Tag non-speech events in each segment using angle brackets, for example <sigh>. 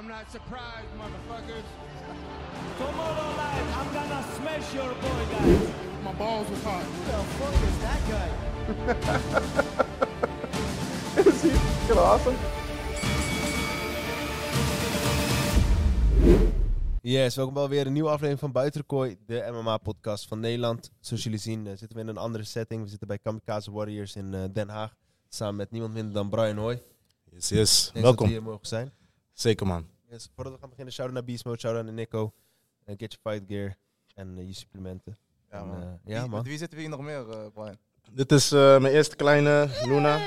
I'm not surprised, motherfuckers. Tomorrow night, I'm gonna smash your boy, guys. My balls was hot. Who the fuck is that guy? <laughs> Is he fucking awesome? Yes, welkom bij weer een nieuwe aflevering van Buitenkooi, de MMA-podcast van Nederland. Zoals jullie zien eh, zitten we in een andere setting. We zitten bij Kamikaze Warriors in eh, Den Haag. Samen met niemand minder dan Brian Hoy. Yes, yes. Thanks dat Welkom. we hier mogen zijn. Zeker man. Yes, voordat we gaan beginnen, shout-out naar Beast Mode, shout-out naar Nico. Eh, get your fight gear en eh, je supplementen. Ja, man. eh, Wie- ja, Met man. wie zitten we hier nog meer, eh, Brian? Dit is eh, mijn eerste kleine Luna.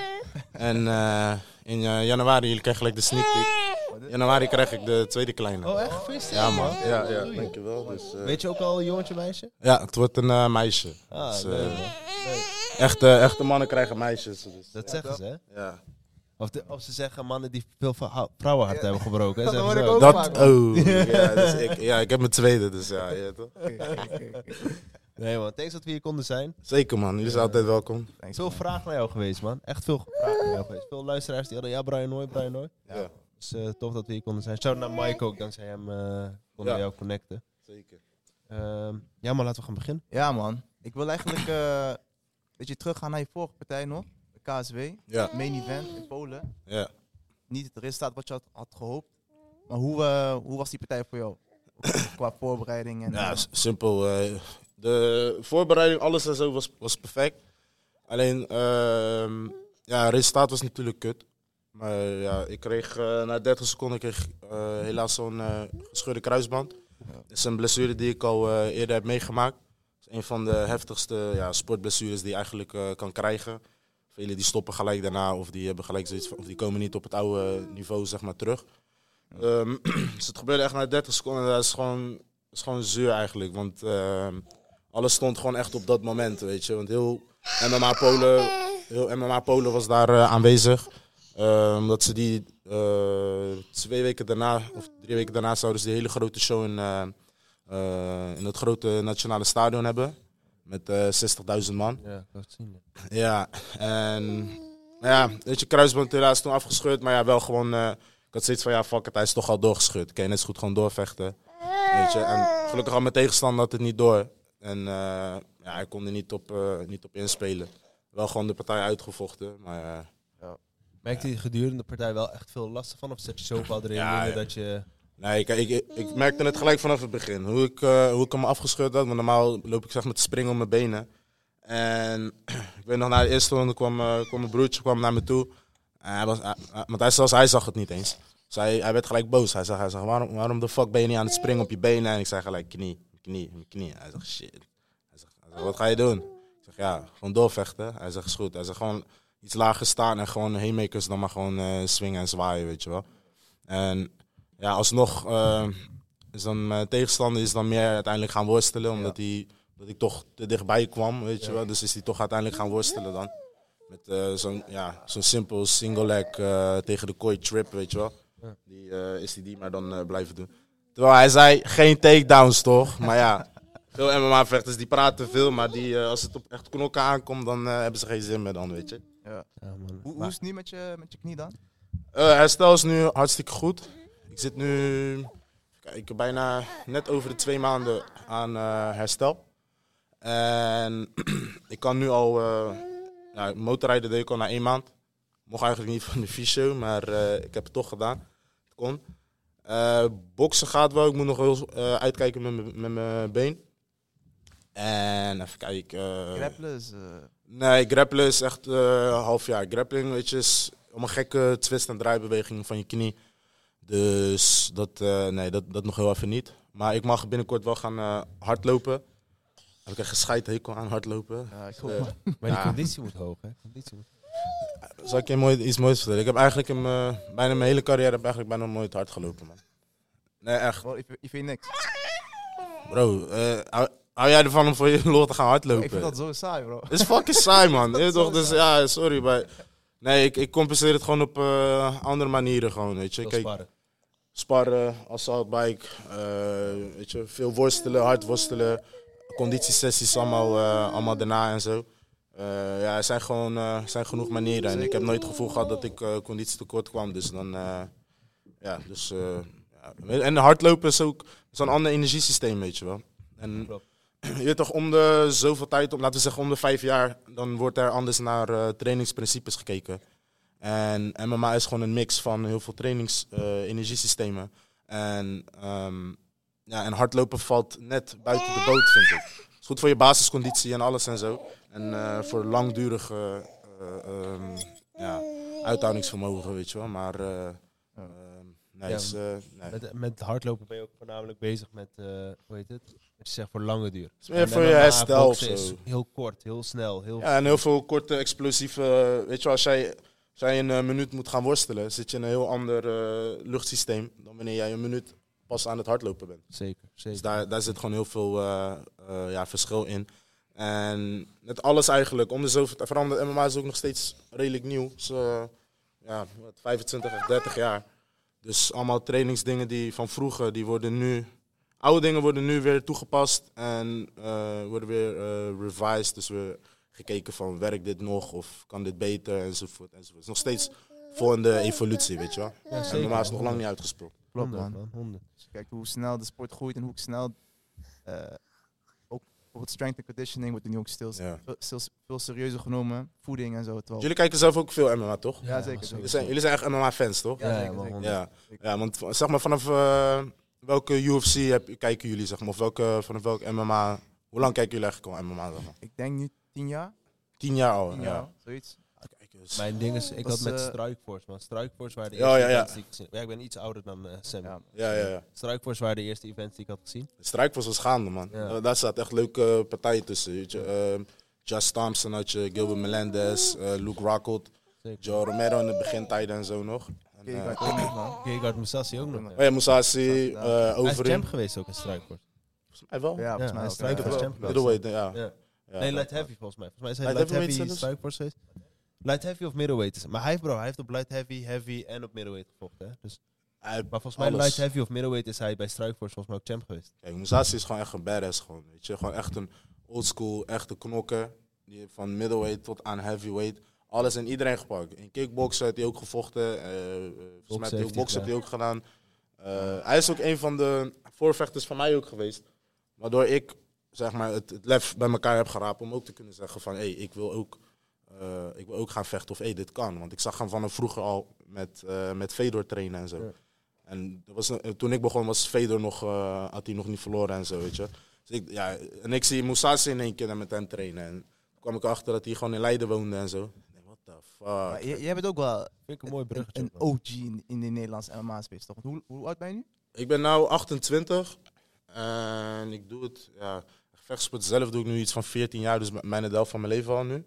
En eh, in eh, januari, jullie krijgen gelijk de sneak peek. Januari krijg ik de tweede kleine. Oh, echt? Ja man. Ja, ja, dankjewel. Dus, eh, Weet je ook al jongetje, meisje? ja, het wordt een eh, meisje. Ah, Dus, eh, leuk, man. echte, echte mannen krijgen meisjes. Dus, Dat zeggen ze, hè? ja. Of, de- of ze zeggen mannen die veel vrou- vrouwenhart hebben gebroken. <laughs> Dat hoor ze ik ook. Dat, oh. <laughs> ja, dus ik, ja, ik heb mijn tweede, dus ja. je weet toch? <laughs> Nee man, thanks dat we hier konden zijn. Zeker man, jullie zijn altijd welkom. Thanks, Veel man. vragen naar jou geweest, man. Echt veel vragen naar jou geweest. Veel luisteraars die hadden, ja, Brian Nooy, Brian Nooy. Ja. Dus eh, tof dat we hier konden zijn. Shout naar Mike ook, dankzij hem eh konden we Ja. jou connecten. Zeker. Ehm, ja, maar laten we gaan beginnen. Ja, man. Ik wil eigenlijk eh, een beetje teruggaan naar je vorige partij nog. KSW. Ja, Main event in Polen. ja. Niet het resultaat wat je had, had gehoopt. Maar hoe, eh, hoe was die partij voor jou? <coughs> Qua voorbereiding en... Ja, eh, s- simpel. eh, de voorbereiding, alles en zo was, was perfect. Alleen, ehm ja, het resultaat was natuurlijk kut. Maar ja, ik kreeg eh, na 30 seconden kreeg, eh, helaas zo'n eh, gescheurde kruisband. Dat is een blessure die ik al eh, eerder heb meegemaakt. Het is een van de heftigste ja, sportblessures die je eigenlijk eh, kan krijgen. Velen die stoppen gelijk daarna of die, hebben gelijk of die komen niet op het oude niveau zeg maar, terug. Ehm, <clears throat> dus het gebeurde echt na 30 seconden. Dat is gewoon, is gewoon zuur eigenlijk. Want ehm, alles stond gewoon echt op dat moment, weet je. Want heel MMA Polen, heel MMA Polen was daar eh, aanwezig. Eh, omdat ze die eh, twee weken daarna, of drie weken daarna, zouden ze die hele grote show in, eh, eh, in het grote nationale stadion hebben. Met eh 60.000 man. Ja, het zien. Ja, en ja, weet je, kruisband helaas toen afgescheurd, maar ja, wel gewoon, eh, ik had zoiets van, ja, fuck het, hij is toch al doorgescheurd. Kan je net zo goed gewoon doorvechten, weet je. En gelukkig had mijn tegenstander had het niet door. En eh, ja, hij kon er niet op, eh, niet op inspelen. Wel gewoon de partij uitgevochten, maar eh, Merkte je gedurende de partij wel echt veel last van? Of zet je zoveel adrenaline Ja, ja. dat je... Nee, ik, ik, ik merkte het gelijk vanaf het begin. Hoe ik, eh, hoe ik hem afgescheurd had. Want normaal loop ik zeg te springen op mijn benen. En <clears throat> ik weet nog, na de eerste ronde kwam, eh, kwam mijn broertje kwam naar me toe. En hij was, hij- want hij, hij zag het niet eens. Dus hij, hij werd gelijk boos. Hij zegt, hij zegt waarom, waarom de fuck ben je niet aan het springen op je benen? En ik zei gelijk, knie, knie, knie. Hij zegt, shit. Hij zegt, wat ga je doen? Ik zeg, ja, gewoon doorvechten. Hij zegt, is goed. Hij zegt, gewoon iets lager staan en gewoon haymakers dan maar gewoon eh, swingen en zwaaien, weet je wel. En ja, alsnog eh, is dan mijn tegenstander is dan meer uiteindelijk gaan worstelen, omdat hij dat ik toch te dichtbij kwam, weet je wel. Dus is hij toch uiteindelijk gaan worstelen dan. Met eh, zo'n ja, zo'n simpel single leg eh, tegen de kooi trip, weet je wel. Ja. Die eh, is hij die maar dan blijven doen. Terwijl hij zei, geen takedowns toch? Maar ja, <laughs> veel MMA-vechters die praten veel, maar die, als het op echt knokken aankomt, dan hebben ze geen zin meer dan, weet je. ja. Ja, man. Hoe, hoe is het nu met je, met je knie dan? Eh, herstel is nu hartstikke goed. Ik zit nu kijk, bijna net over de twee maanden aan eh, herstel. En <clears throat> ik kan nu al... eh, ja, motorrijden deed ik al na één maand. Mocht eigenlijk niet van de fysio, maar eh, ik heb het toch gedaan. Het kon. Boksen gaat wel. Ik moet nog wel uitkijken met mijn- met mijn been. En even kijken. eh, Grappelen is... Nee, grappelen is echt eh half jaar. Grappling, weet je, is om een gekke twist- en draaibeweging van je knie. Dus dat, eh, nee, dat, dat nog heel even niet. Maar ik mag binnenkort wel gaan eh, hardlopen. Heb ik echt gescheid hekel aan hardlopen. ja, ik Eh, maar. <laughs> Maar die Ja. conditie moet hoog, hè? Conditie moet... zal ik je mooi, iets moois vertellen? Ik heb eigenlijk in mijn, bijna mijn hele carrière heb eigenlijk bijna nooit hard gelopen, man. Nee, echt. Bro, ik, ik vind niks. Bro, hou, hou jij ervan om voor je <laughs> lol te gaan hardlopen? Ik vind dat zo saai, bro. Het is fucking saai, man. <laughs> Toch? Dus ja, sorry. Maar... Nee, ik, ik compenseer het gewoon op eh, andere manieren, gewoon, weet je. Kijk, sparren. sparren, assaultbike, eh weet je, veel worstelen, hard worstelen, conditiesessies allemaal, eh, allemaal daarna en zo. Ja, er zijn gewoon zijn genoeg manieren. En ik heb nooit het gevoel gehad dat ik conditie tekort kwam. Dus dan, ja, dus, Ja, En hardlopen is ook zo'n ander energiesysteem, weet je wel. En Klopt. <clears throat> je toch, om de zoveel tijd, om, laten we zeggen om de vijf jaar, dan wordt er anders naar eh, trainingsprincipes gekeken. En MMA is gewoon een mix van heel veel trainings-energiesystemen. en, ehm, ja, en hardlopen valt net buiten de boot, vind ik. Het is goed voor je basisconditie en alles en zo. En eh, voor langdurige eh, ehm, ja, uithoudingsvermogen, weet je wel. Maar eh, nee, Ja, is, eh, nee. Met, met hardlopen ben je ook voornamelijk bezig met, eh, hoe heet het? Zegt voor lange duur. meer voor je herstel of zo. heel kort, heel snel, heel Ja, en heel veel korte, explosieve. Weet je wel, als jij, als jij een eh, minuut moet gaan worstelen, zit je in een heel ander eh, luchtsysteem dan wanneer jij een minuut pas aan het hardlopen bent. zeker. zeker. Dus daar, daar zit gewoon heel veel eh, eh, ja, verschil in. En met alles eigenlijk, om de zoveel omdat MMA is ook nog steeds redelijk nieuw. Dus, eh, ja, wat, 25 of 30 jaar. Dus allemaal trainingsdingen die van vroeger, die worden nu. Oude dingen worden nu weer toegepast en eh, worden weer eh, revised. Dus weer gekeken van werkt dit nog of kan dit beter enzovoort. enzovoort. Het is nog steeds vol in de evolutie, weet je wel. Ja, En. MMA is nog lang niet uitgesproken. Klopt, man. man. honderd. Als je kijkt hoe snel de sport groeit en hoe snel eh, bijvoorbeeld strength and conditioning wordt nu ook stil, Ja. veel, serieuzer genomen. Voeding en zo. Terwijl, Jullie kijken zelf ook veel MMA, toch? ja, zeker. Jullie zijn, jullie zijn echt MMA-fans, toch? Ja, Ja, zeker, zeker. Ja, ja want zeg maar vanaf eh, welke UFC heb, kijken jullie, zeg maar? Of welke, vanaf welke MMA? Hoe lang kijken jullie eigenlijk al MMA? Zeg maar? Ik denk nu tien jaar. Tien jaar al. Tien ja. zoiets. Eens. Mijn ding is, ik Dat had is, met eh, Strikeforce, man. Strikeforce waren de Ja, eerste ja, ja. events die ik gezien heb. Ja, ik ben iets ouder dan eh Sam. Ja. Ja, ja, ja. Strikeforce waren de eerste events die ik had gezien. De strijk was gaande, man. Ja. Eh, daar staat echt leuke partijen tussen. Weet je. Ehm, Just Thompson had je, Gilbert Melendez, eh, Luke Rockhold, Zeker. Joe Romero in de begintijden en zo nog. En, Kijk, eh, ook nog, man. Gegard ook nog. Oh, ja. oh ja, Musashi, Ja. eh Hij is Overeem. champ geweest ook in Strikeforce. Volgens mij wel. Ja, volgens Ja, mij hij is wel. was champ. Middleweight, ja. Ja. Ja, nee, light heavy volgens mij. Volgens mij is hij Light light heavy zelfs? Strikeforce geweest. Light heavy of middleweight is. Maar hij heeft, bro, hij heeft op light heavy, heavy en op middleweight gevochten. Hè? Dus, maar volgens mij Alles. light heavy of middleweight is hij bij Strikeforce volgens mij ook champ geweest. Kijk, Musashi is gewoon echt een badass gewoon, weet je. Gewoon echt een oldschool, echte knokker. Die van middleweight tot aan heavyweight alles en iedereen gepakt. In kickboksen heeft hij ook gevochten. eh, volgens mij heeft hij ook heeft hij ook gedaan. Eh, hij is ook een van de voorvechters van mij ook geweest. Waardoor ik, zeg maar, het, het lef bij elkaar heb geraapt om ook te kunnen zeggen van... Hé, hey, ik wil ook... eh, ik wil ook gaan vechten of hey, dit kan. Want ik zag hem vanaf vroeger al met, eh met Fedor trainen en zo. Ja. En dat was, een- toen ik begon was Fedor nog, eh, had hij nog niet verloren en zo, weet je. Dus ik, ja, en ik zie Musashi in één keer met hem trainen. En toen kwam ik achter dat hij gewoon in Leiden woonde en zo. Ik denk, what the Maar fuck. j- jij bent ook wel Vind ik een mooi bruggetje. een. OG in, in de Nederlandse MMA-space, toch? Hoe, hoe oud ben je nu? Ik ben nu 28 en ik doe het, ja, vechtsport zelf doe ik nu iets van 14 jaar, dus bijna de helft van mijn leven al nu.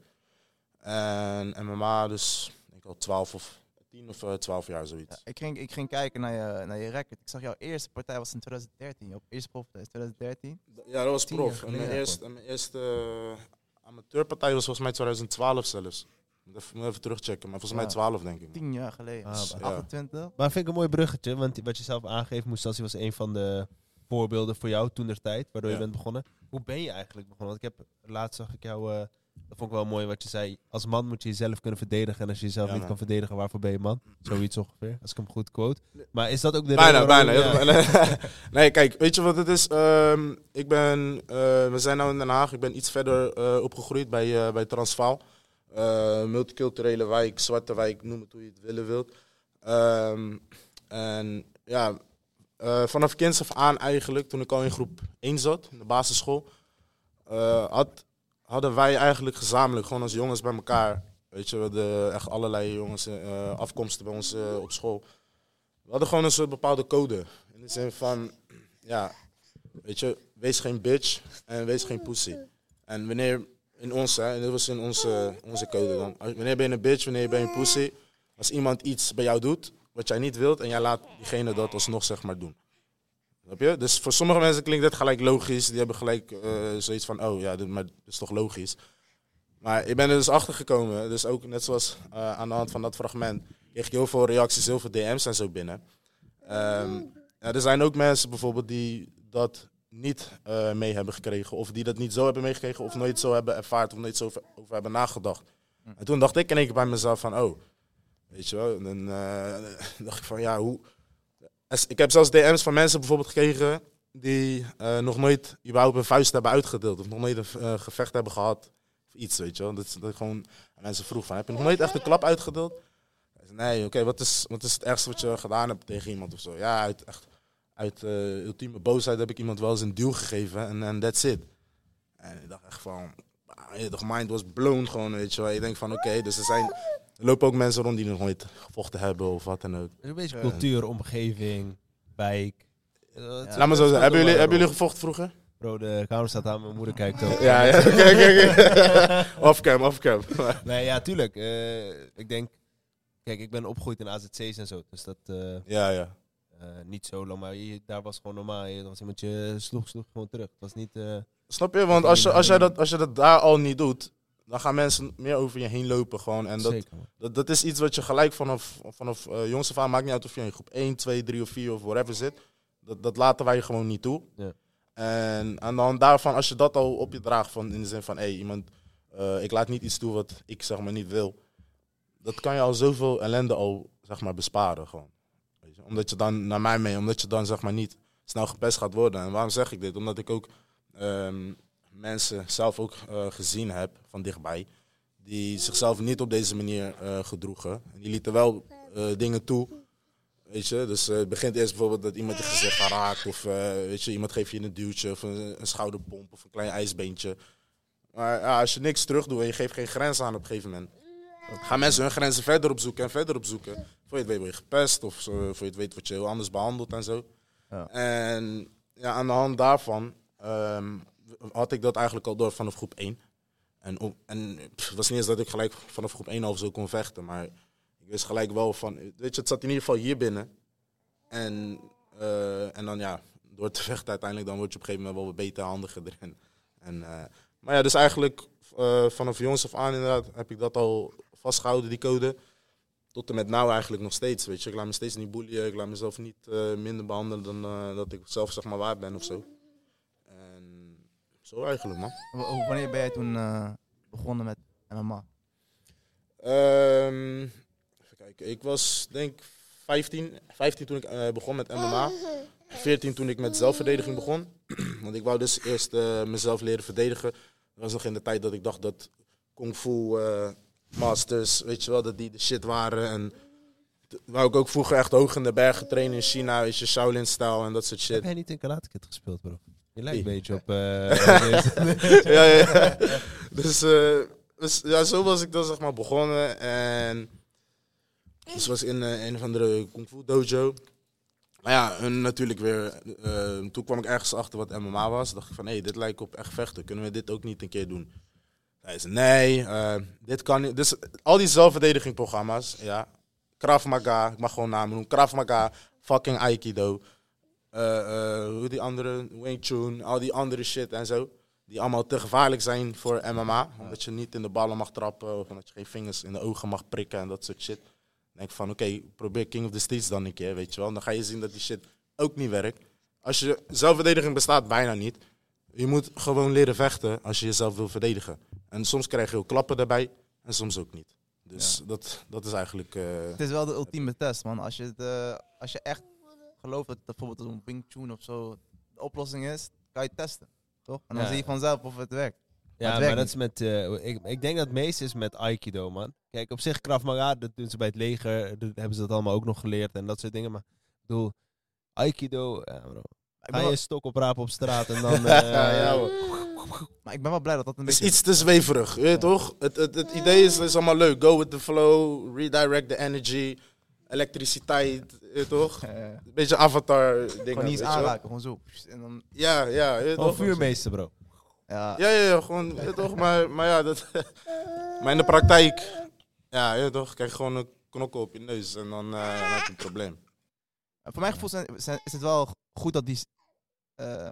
En MMA dus, ik denk al 12 of 10 of eh, 12 jaar zoiets. Ja, ik, ging, ik ging kijken naar je, naar je record. Ik zag jouw eerste partij was in 2013. Jouw eerste profpartij is 2013. Ja, dat was prof. En mijn eerste, en mijn eerste eh, amateurpartij was volgens mij 2012 zelfs. Moet even, moet even terugchecken, maar volgens mij Ja. 12 denk ik. Tien jaar geleden. Ah, Dus ja. 28. Maar vind ik een mooi bruggetje, want wat je zelf aangeeft, Musashi was een van de voorbeelden voor jou toen der tijd, waardoor je bent begonnen. Hoe ben je eigenlijk begonnen? Want ik heb laatst zag ik jou, eh, dat vond ik wel mooi wat je zei. Als man moet je jezelf kunnen verdedigen en als je jezelf Ja, niet man. kan verdedigen, waarvoor ben je man? Zoiets ongeveer, als ik hem goed quote. Maar is dat ook de Bijna, bijna. ja. <laughs> nee, kijk, weet je wat het is? Ehm, ik ben, eh, we zijn nu in Den Haag. Ik ben iets verder eh, opgegroeid bij, eh, bij Transvaal. Multiculturele wijk, zwarte wijk, noem het hoe je het willen wilt. Ehm, en ja, vanaf kinds af aan eigenlijk, toen ik al in groep 1 zat, in de basisschool, had, hadden wij eigenlijk gezamenlijk, gewoon als jongens bij elkaar, weet je, we hadden echt allerlei jongens eh, afkomsten bij ons eh, op school. We hadden gewoon een soort bepaalde code. In de zin van, ja, weet je, wees geen bitch en wees geen pussy. En wanneer, in ons, en dit was in onze, onze code dan. Wanneer ben je een bitch, wanneer ben je een pussy? Als iemand iets bij jou doet, wat jij niet wilt, en jij laat diegene dat alsnog zeg maar doen. Dus voor sommige mensen klinkt dit gelijk logisch. Die hebben gelijk eh, zoiets van, oh ja, maar dit is toch logisch. Maar ik ben er dus achter gekomen. Dus ook net zoals eh, aan de hand van dat fragment kreeg ik heel veel reacties, heel veel DM's en zo binnen. Ehm, er zijn ook mensen bijvoorbeeld die dat niet eh, mee hebben gekregen. Of die dat niet zo hebben meegekregen. Of nooit zo hebben ervaard. Of nooit zo over, hebben nagedacht. En toen dacht ik in één keer bij mezelf van, oh, weet je wel. Dan <laughs> dacht ik van, ja, hoe... ik heb zelfs DM's van mensen bijvoorbeeld gekregen die eh, nog nooit überhaupt een vuist hebben uitgedeeld. Of nog nooit een eh, gevecht hebben gehad. Of iets, weet je wel. Dat, dat gewoon mensen vroeg van, heb je nog nooit echt een klap uitgedeeld? Nee, oké, wat, is, wat is het ergste wat je gedaan hebt tegen iemand of zo? Ja, uit, echt, uit eh, ultieme boosheid heb ik iemand wel eens een duw gegeven en en that's it. En ik dacht echt van, ah, toch, mind was blown gewoon, weet je wel. Je denkt van, oké, dus er zijn, er lopen ook mensen rond die nog nooit gevochten hebben of wat dan ook. Een beetje Ja. cultuur, omgeving, wijk. Eh, Laat me zo zeggen, hebben jullie, hebben jullie gevochten vroeger? Bro, de kamer staat aan, mijn moeder kijkt ook. Ja, ja. Kijk, kijk, kijk. Offcam, offcam. <laughs> Nee, ja, tuurlijk. Eh, ik denk, kijk, ik ben opgegroeid in AZC's en zo. Dus dat eh, Ja, ja. eh, niet zo lang, maar je- daar was gewoon normaal. Je, dat was iemand je sloeg, sloeg gewoon terug. Het was niet... eh, Snap je? Want als je, als, jij dat, als je dat daar al niet doet, dan gaan mensen meer over je heen lopen gewoon. En dat, zeker, dat, dat is iets wat je gelijk vanaf, vanaf eh jongs af aan, maakt niet uit of je in groep 1, 2, 3 of 4 of whatever zit. Dat, dat laten wij gewoon niet toe. Ja. En de hand daarvan, als je dat al op je draagt, van, in de zin van, hé, iemand, eh, ik laat niet iets toe wat ik zeg maar niet wil. Dat kan je al zoveel ellende al, zeg maar, besparen gewoon. Weet je? Omdat je dan, naar mij mee, omdat je dan zeg maar niet snel gepest gaat worden. En waarom zeg ik dit? Omdat ik ook ehm, mensen zelf ook eh, gezien heb van dichtbij. Die zichzelf niet op deze manier eh, gedroegen. En die lieten wel eh, dingen toe. Weet je, dus het begint eerst bijvoorbeeld dat iemand je gezicht raakt. Of weet je, iemand geeft je een duwtje of een, een schouderpomp of een klein ijsbeentje. Maar ja, als je niks terug doet en je geeft geen grens aan op een gegeven moment. Gaan mensen hun grenzen verder opzoeken en verder opzoeken. Voor je het weet word je gepest of zo, voor je het weet word je heel anders behandeld en zo. Ja. En ja, aan de hand daarvan ehm, had ik dat eigenlijk al door vanaf groep 1. En, en het was niet eens dat ik gelijk vanaf groep 1 al zo kon vechten, maar ik wist gelijk wel van, weet je, het zat in ieder geval hier binnen. En, eh, en dan ja, door te <laughs> vechten uiteindelijk, dan word je op een gegeven moment wel wat beter, handiger erin. En, eh, maar ja, dus eigenlijk eh, vanaf jongs af aan inderdaad heb ik dat al vastgehouden, die code. Tot en met nou eigenlijk nog steeds, weet je. Ik laat me steeds niet boeien, ik laat mezelf niet minder behandelen dan dat ik zelf zeg maar waard ben of zo. Zo eigenlijk, man. W- Wanneer ben jij toen eh, begonnen met MMA? Ehm, even kijken. Ik was denk 15, 15 toen ik eh, begon met MMA. 14 toen ik met zelfverdediging begon. <clears throat> Want ik wou dus eerst eh, mezelf leren verdedigen. Dat was nog in de tijd dat ik dacht dat Kung Fu Masters, weet je wel, dat die de shit waren. En wou ik ook vroeger echt hoog in de bergen trainen in China, weet je, Shaolin-stijl en dat soort Heb shit. jij niet in Karate Kid gespeeld, bro? Je lijkt een beetje op... <laughs> deze. ja, ja, ja. Dus, eh, dus ja, zo was ik dan zeg maar begonnen. En dus was in eh, een of andere kung fu dojo. Maar ja, hun natuurlijk weer. toen kwam ik ergens achter wat MMA was. Dacht ik van, hé, hey, dit lijkt op echt vechten. Kunnen we dit ook niet een keer doen? Hij zei, nee, dit kan niet. Dus al die zelfverdedigingprogramma's, ja. Krav Maga, ik mag gewoon namen noemen. Krav Maga, fucking Aikido. Eh, eh, hoe die andere, Wing Chun, al die andere shit en zo. Die allemaal te gevaarlijk zijn voor MMA. Omdat je niet in de ballen mag trappen. Of omdat je geen vingers in de ogen mag prikken en dat soort shit. Dan denk ik van, oké, probeer King of the Streets dan een keer, weet je wel. Dan ga je zien dat die shit ook niet werkt. Als je zelfverdediging bestaat bijna niet. Je moet gewoon leren vechten als je jezelf wil verdedigen. En soms krijg je ook klappen daarbij en soms ook niet. Dus dat, dat is eigenlijk... eh, Het is wel de ultieme test, man. Als je, als je echt gelooft dat bijvoorbeeld een Wing Chun of zo de oplossing is, kan je testen. Toch? En dan Ja. zie je vanzelf of het werkt. Ja, maar dat is met. eh, ik, ik denk dat het meeste is met Aikido, man. Kijk, op zich Krav Maga, dat doen ze bij het leger. Dat hebben ze dat allemaal ook nog geleerd en dat soort dingen. Maar ik bedoel, Aikido, ja, bro. Ik Ga je wel, een stok oprapen op straat en <laughs> dan. eh, ja, hoor. maar ik ben wel blij dat dat een Het is beetje... iets te zweverig, weet je toch? Het, het, het idee is, is allemaal leuk. Go with the flow, redirect the energy, elektriciteit, je toch? eh, Een beetje avatar dingen. gewoon niet weet eens je wel? aanraken, gewoon zo. En dan, Ja, ja, Gewoon toch? vuurmeester, bro. ja, Ja, ja, ja, gewoon, toch? Maar, maar ja, dat, <laughs> maar in de praktijk, ja, je toch? Krijg je gewoon een knokkel op je neus en dan, eh, dan heb je een probleem. Voor mijn gevoel zijn, zijn- is het wel goed dat die, eh,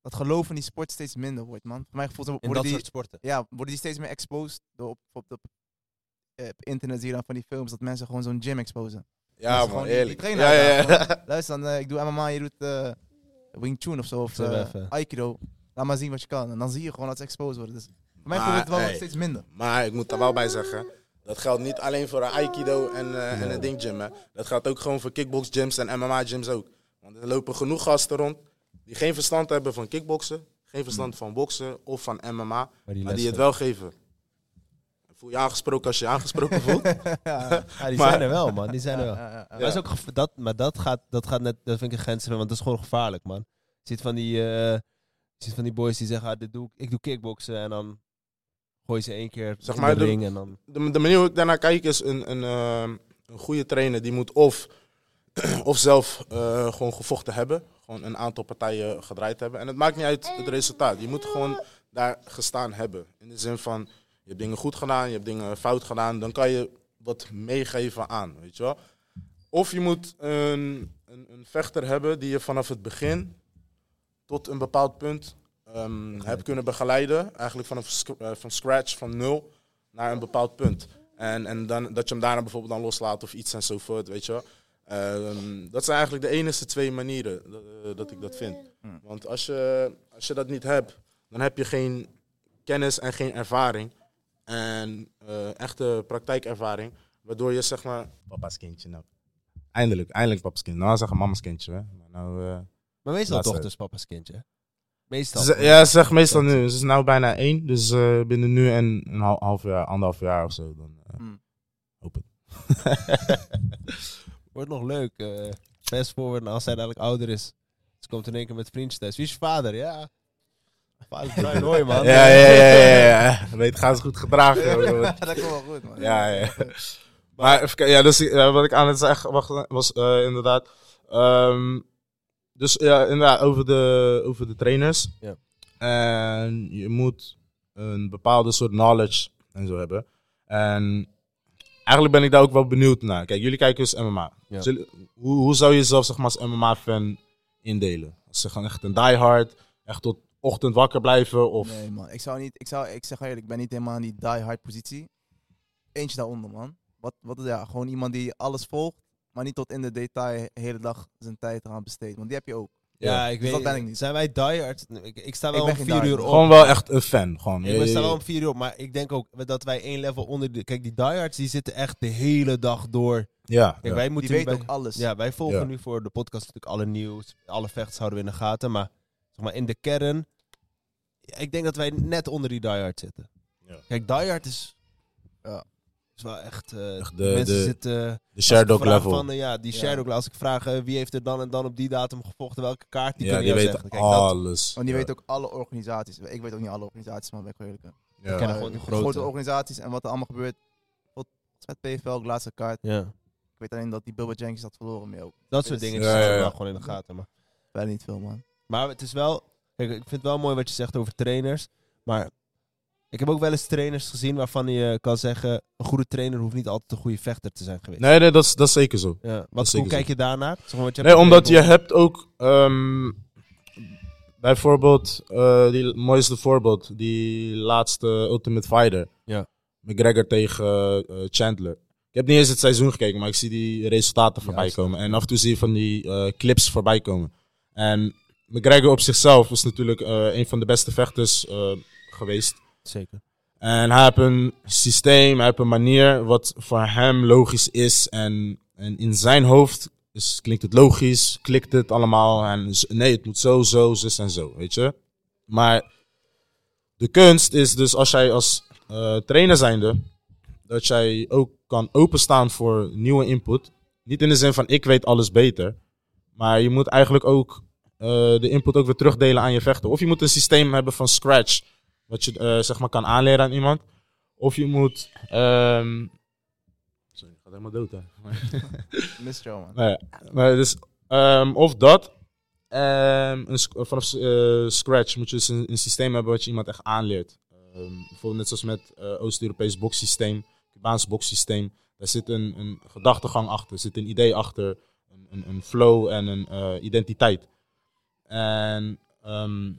dat geloof in die sport steeds minder wordt, man. Voor mijn gevoel In worden dat die, soort sporten. ja, worden die steeds meer exposed. Door op, op, op, eh, op internet zie je dan van die films dat mensen gewoon zo'n gym exposen. Ja, man, die- eerlijk. die Ja, ja, ja. <laughs> Luister dan, eh, ik doe MMA, je doet eh, Wing Chun of zo, of eh, Aikido. Laat maar zien wat je kan. En dan zie je gewoon dat ze exposed worden. Dus voor mij voelt het wel hey. steeds minder. Maar ik moet daar wel bij zeggen Dat geldt niet alleen voor een Aikido en, eh, en een ding gym. Hè. Dat geldt ook gewoon voor kickbox gyms en MMA gyms ook. Want er lopen genoeg gasten rond die geen verstand hebben van kickboksen, geen verstand van boksen of van MMA, maar die het wel geven. Voel je aangesproken als je je aangesproken voelt? <laughs> Ja, die Maar- zijn er wel, man. Die zijn er wel. Ja, ja, ja. Maar, is ook dat, maar dat, gaat, dat gaat net, dat vind ik een grens, want dat is gewoon gevaarlijk, man. Je ziet van die, eh, je ziet van die boys die zeggen, ah, dit doe, ik ik doe kickboksen en dan gooi je ze één keer Zeg in maar, de de- ring en dan... de, de manier hoe ik daarnaar kijk is een, een, ehm, een goede trainer die moet of, <clears throat> of zelf eh, gewoon gevochten hebben. Gewoon een aantal partijen gedraaid hebben. En het maakt niet uit het resultaat. Je moet gewoon daar gestaan hebben. In de zin van, je hebt dingen goed gedaan, je hebt dingen fout gedaan. Dan kan je wat meegeven aan, weet je wel. Of je moet een, een, een vechter hebben die je vanaf het begin tot een bepaald punt ehm, hebt kunnen begeleiden. Eigenlijk vanaf sc- eh, van scratch, van nul naar een bepaald punt. En, en dan, dat je hem daarna bijvoorbeeld dan loslaat of iets enzovoort, weet je wel. Ehm, dat zijn eigenlijk de enige twee manieren dat, eh, dat ik dat vind. Hmm. Want als je, als je dat niet hebt, dan heb je geen kennis en geen ervaring. En eh, echte praktijkervaring. Waardoor je zeg maar... Papa's kindje nou. Eindelijk, eindelijk papa's kindje. Nou zeggen mama's kindje, hè. Maar nou... eh, Maar meestal toch dus papa's kindje. Meestal. ja, ze zegt meestal nu. Ze is nou bijna één. Dus eh, binnen nu en een hal- half jaar, anderhalf jaar of zo. Dan eh, Hmm. hoop het. <laughs> Wordt nog leuk. eh fast forward, als hij dadelijk ouder is. Ze komt in één keer met vriendjes thuis. Wie is je vader? Ja. Is Brian Hoy, man. Ja, ja, ja, ja, ja. Weet, gaan ze goed gedragen. bro. <laughs> dat komt wel goed, man. Ja, ja. Maar even kijken, ja, dus ja, wat ik aan het zeggen was, was eh, inderdaad. ehm, dus ja, inderdaad, over de, over de trainers. Ja. En je moet een bepaalde soort knowledge en zo hebben. En eigenlijk ben ik daar ook wel benieuwd naar. Kijk, jullie kijken dus MMA. Ja. Zullen- hoe, hoe zou je jezelf zeg maar, als MMA-fan indelen? Als ze gewoon echt een diehard, echt tot ochtend wakker blijven? Of... Nee, man. Ik zou niet, ik zou, ik zeg eerlijk, ik ben niet helemaal in die die-hard positie. Eentje daaronder, man. Wat, wat, ja, gewoon iemand die alles volgt, maar niet tot in de detail de hele dag zijn tijd eraan besteedt. Want die heb je ook. Ja, Ja. ik Dus weet dat ben ik niet. Zijn wij diehard? Ik, ik sta wel om vier uur op. Gewoon wel echt een fan. Gewoon. Ik ben sta wel om vier uur op, maar ik denk ook dat wij één level onder... De, kijk, die diehards die zitten echt de hele dag door. Ja, Kijk, ja. wij Die moeten weet bij- ook alles. Ja, wij volgen Ja. nu voor de podcast natuurlijk alle nieuws. Alle vechts houden we in de gaten. Maar, zeg maar in de kern... ik denk dat wij net onder die diehard zitten. Ja. Kijk, diehard is... Ja. Is wel echt... eh, Echt de- mensen de- zitten... de Sherdog level. Van, eh, ja, die Ja. Sherdog level. Als ik vraag eh, wie heeft er dan en dan op die datum gevochten, welke kaart, die ja, kunnen die weten zeggen. Kijk, dat, alles. Want die ja. weet ook alle organisaties. Ik weet ook niet alle organisaties, maar ben ik wel eerlijk. Ja. kennen Maar gewoon de grote. grote. organisaties en wat er allemaal gebeurt. Tot met PFL, ook laatste kaart. ja. Ik weet alleen dat die Bubba Jenkins had verloren mee ook. dat soort Dus- dingen Ja, zitten ja, ja. wel gewoon in de gaten. Maar. Wel niet veel, man. Maar het is wel. Kijk, ik vind het wel mooi wat je zegt over trainers. Maar ik heb ook wel eens trainers gezien waarvan je kan zeggen: een goede trainer hoeft niet altijd een goede vechter te zijn geweest. Nee, nee, dat is, dat is zeker zo. Ja. Wat, hoe kijk je daarnaar? Zeg maar, je Nee, omdat je hebt ook ehm, bijvoorbeeld, eh die mooiste voorbeeld, die laatste Ultimate Fighter. Ja. McGregor tegen eh, Chandler. Ik heb niet eens het seizoen gekeken, maar ik zie die resultaten voorbij komen. En af en toe zie je van die eh, clips voorbij komen. En McGregor op zichzelf is natuurlijk eh, een van de beste vechters eh, geweest. Zeker. En hij heeft een systeem, hij heeft een manier wat voor hem logisch is. En, en in zijn hoofd is, klinkt het logisch, klikt het allemaal. En nee, het moet zo, zo, zus en zo, weet je. Maar de kunst is dus als jij als eh, trainer zijnde, dat jij ook kan openstaan voor nieuwe input. Niet in de zin van ik weet alles beter. Maar je moet eigenlijk ook de input ook weer terugdelen aan je vechter. Of je moet een systeem hebben van scratch. Wat je eh, zeg maar kan aanleren aan iemand. Of je moet. ehm Sorry, ik ga helemaal dood hè. <laughs> Mist jou, man. Nee, maar dus, ehm, of dat. ehm, een, vanaf eh, scratch moet je dus een, een systeem hebben wat je iemand echt aanleert. Bijvoorbeeld net zoals met eh Oost-Europees boxsysteem, Cubaans boxsysteem. Daar zit een, een gedachtegang achter, er zit een idee achter, een, een, een flow en een eh, identiteit. En ehm,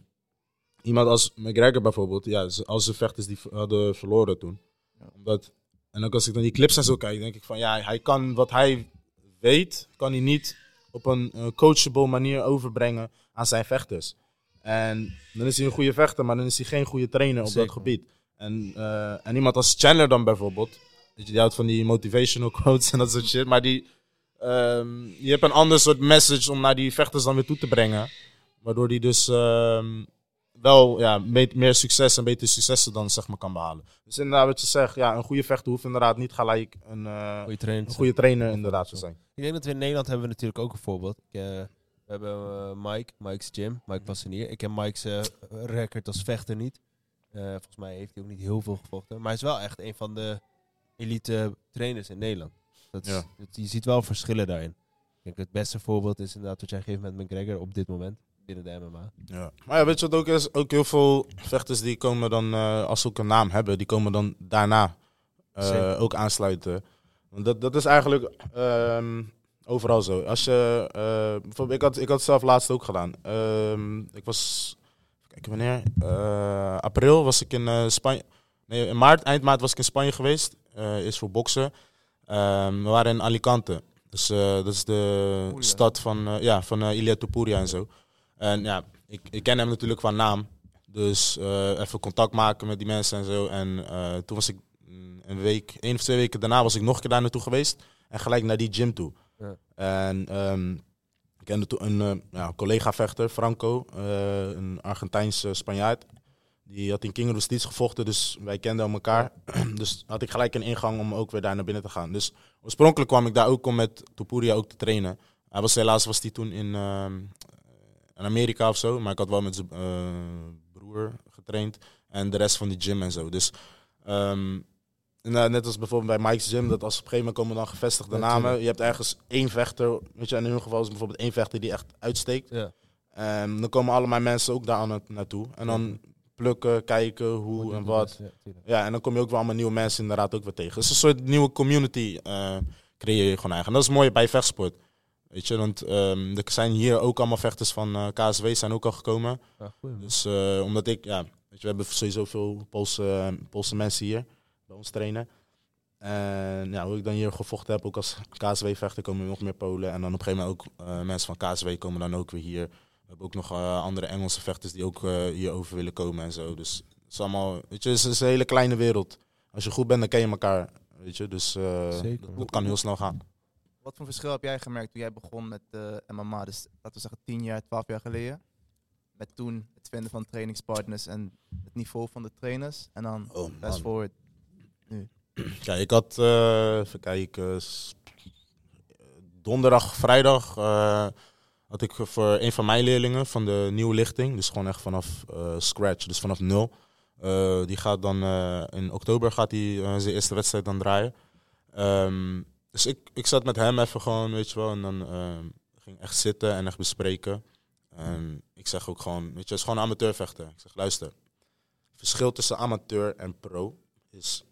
iemand als McGregor bijvoorbeeld, ja, als de vechters die hadden verloren toen. Omdat, en ook als ik dan die clips en zo kijk, denk ik van ja, hij kan wat hij weet, kan hij niet op een eh, coachable manier overbrengen aan zijn vechters. En dan is hij een goede vechter, maar dan is hij geen goede trainer op Zeker. dat gebied. En, eh, en iemand als Chandler dan bijvoorbeeld, weet je, die houdt van die motivational <laughs> quotes en dat soort shit. Maar die, ehm, je hebt een ander soort message om naar die vechters dan weer toe te brengen. Waardoor die dus ehm, wel ja, me- meer succes en betere successen dan zeg maar kan behalen. Dus inderdaad wat je zegt, ja, een goede vechter hoeft inderdaad niet gelijk een, eh, Goeie trainer. een goede trainer inderdaad te zijn. Ik denk dat we in Nederland hebben we natuurlijk ook een voorbeeld. Ik, eh, we hebben eh, Mike, Mike's Gym, Mike Passanier. Ik ken Mike's record als vechter niet. Volgens mij heeft hij ook niet heel veel gevochten. Maar hij is wel echt een van de elite trainers in Nederland. Dat is, Ja. dat- je ziet wel verschillen daarin. Ik denk het beste voorbeeld is inderdaad wat jij geeft met McGregor op dit moment binnen de MMA. Ja. Maar ja, weet je wat ook is? Ook heel veel vechters die komen dan, eh, als ze ook een naam hebben, die komen dan daarna eh, ook aansluiten. Want dat, dat is eigenlijk ehm, overal zo. Als je, eh, bijvoorbeeld, ik had, ik had het zelf laatst ook gedaan. Ehm, ik was, kijk wanneer, april was ik in Spanje. Nee, in maart, eind maart was ik in Spanje geweest. is voor boksen. Ehm, we waren in Alicante. Dus dat is de stad van, ja, van Ilia Topuria en zo. En ja, ik, ik ken hem natuurlijk van naam. Dus eh, even contact maken met die mensen en zo. En eh, toen was ik mm, een week, één of twee weken daarna was ik nog een keer daar naartoe geweest. En gelijk naar die gym toe. Ja. En ehm, ik kende toen een eh, ja, collega-vechter, Franco, een Argentijnse Spanjaard. Die had in King Justice gevochten, dus wij kenden elkaar. <clears throat> dus had ik gelijk een ingang om ook weer daar naar binnen te gaan. Dus oorspronkelijk kwam ik daar ook om met Topuria ook te trainen. Hij was helaas was hij toen in, ehm, in Amerika of zo, maar ik had wel met zijn eh, broer getraind en de rest van die gym en zo. Dus ehm, nou, net als bijvoorbeeld bij Mike's Gym, dat als op een gegeven moment komen dan gevestigde Ja, namen. Je hebt ergens één vechter, weet je, in hun geval is bijvoorbeeld één vechter die echt uitsteekt. Ja. En dan komen allemaal mensen ook daar aan het- naartoe. En dan plukken, kijken hoe en wat. Ja, en dan kom je ook wel allemaal nieuwe mensen inderdaad ook weer tegen. Dus een soort nieuwe community eh, creëer je gewoon eigenlijk. En dat is mooi bij vechtsport. Weet je, want ehm, er zijn hier ook allemaal vechters van eh, KSW zijn ook al gekomen. Ja. Dus eh, omdat ik, ja, weet je, we hebben sowieso veel Poolse, Poolse mensen hier bij ons trainen. En ja, hoe ik dan hier gevochten heb, ook als KSW-vechter, komen er nog meer Polen. En dan op een gegeven moment ook eh, mensen van KSW komen dan ook weer hier. We hebben ook nog eh, andere Engelse vechters die ook eh, hier over willen komen en zo. Dus het is allemaal, weet je, het is, een hele kleine wereld. Als je goed bent, dan ken je elkaar, weet je. Dus eh, dat kan heel snel gaan. Wat voor verschil heb jij gemerkt toen jij begon met eh MMA? Dus laten we zeggen 10 jaar, 12 jaar geleden. Met toen het vinden van trainingspartners en het niveau van de trainers. En dan Oh, fast forward. Kijk, <clears throat> ik had, eh, even kijken, donderdag, vrijdag eh, had ik voor een van mijn leerlingen van de nieuwe lichting, dus gewoon echt vanaf scratch, dus vanaf nul. Die gaat dan in oktober gaat hij zijn eerste wedstrijd dan draaien. Ehm, dus ik, ik zat met hem even gewoon, weet je wel, en dan ehm, ging echt zitten en echt bespreken. En ik zeg ook gewoon, weet je, het is gewoon een amateurvechter. Ik zeg, luister, het verschil tussen amateur en pro is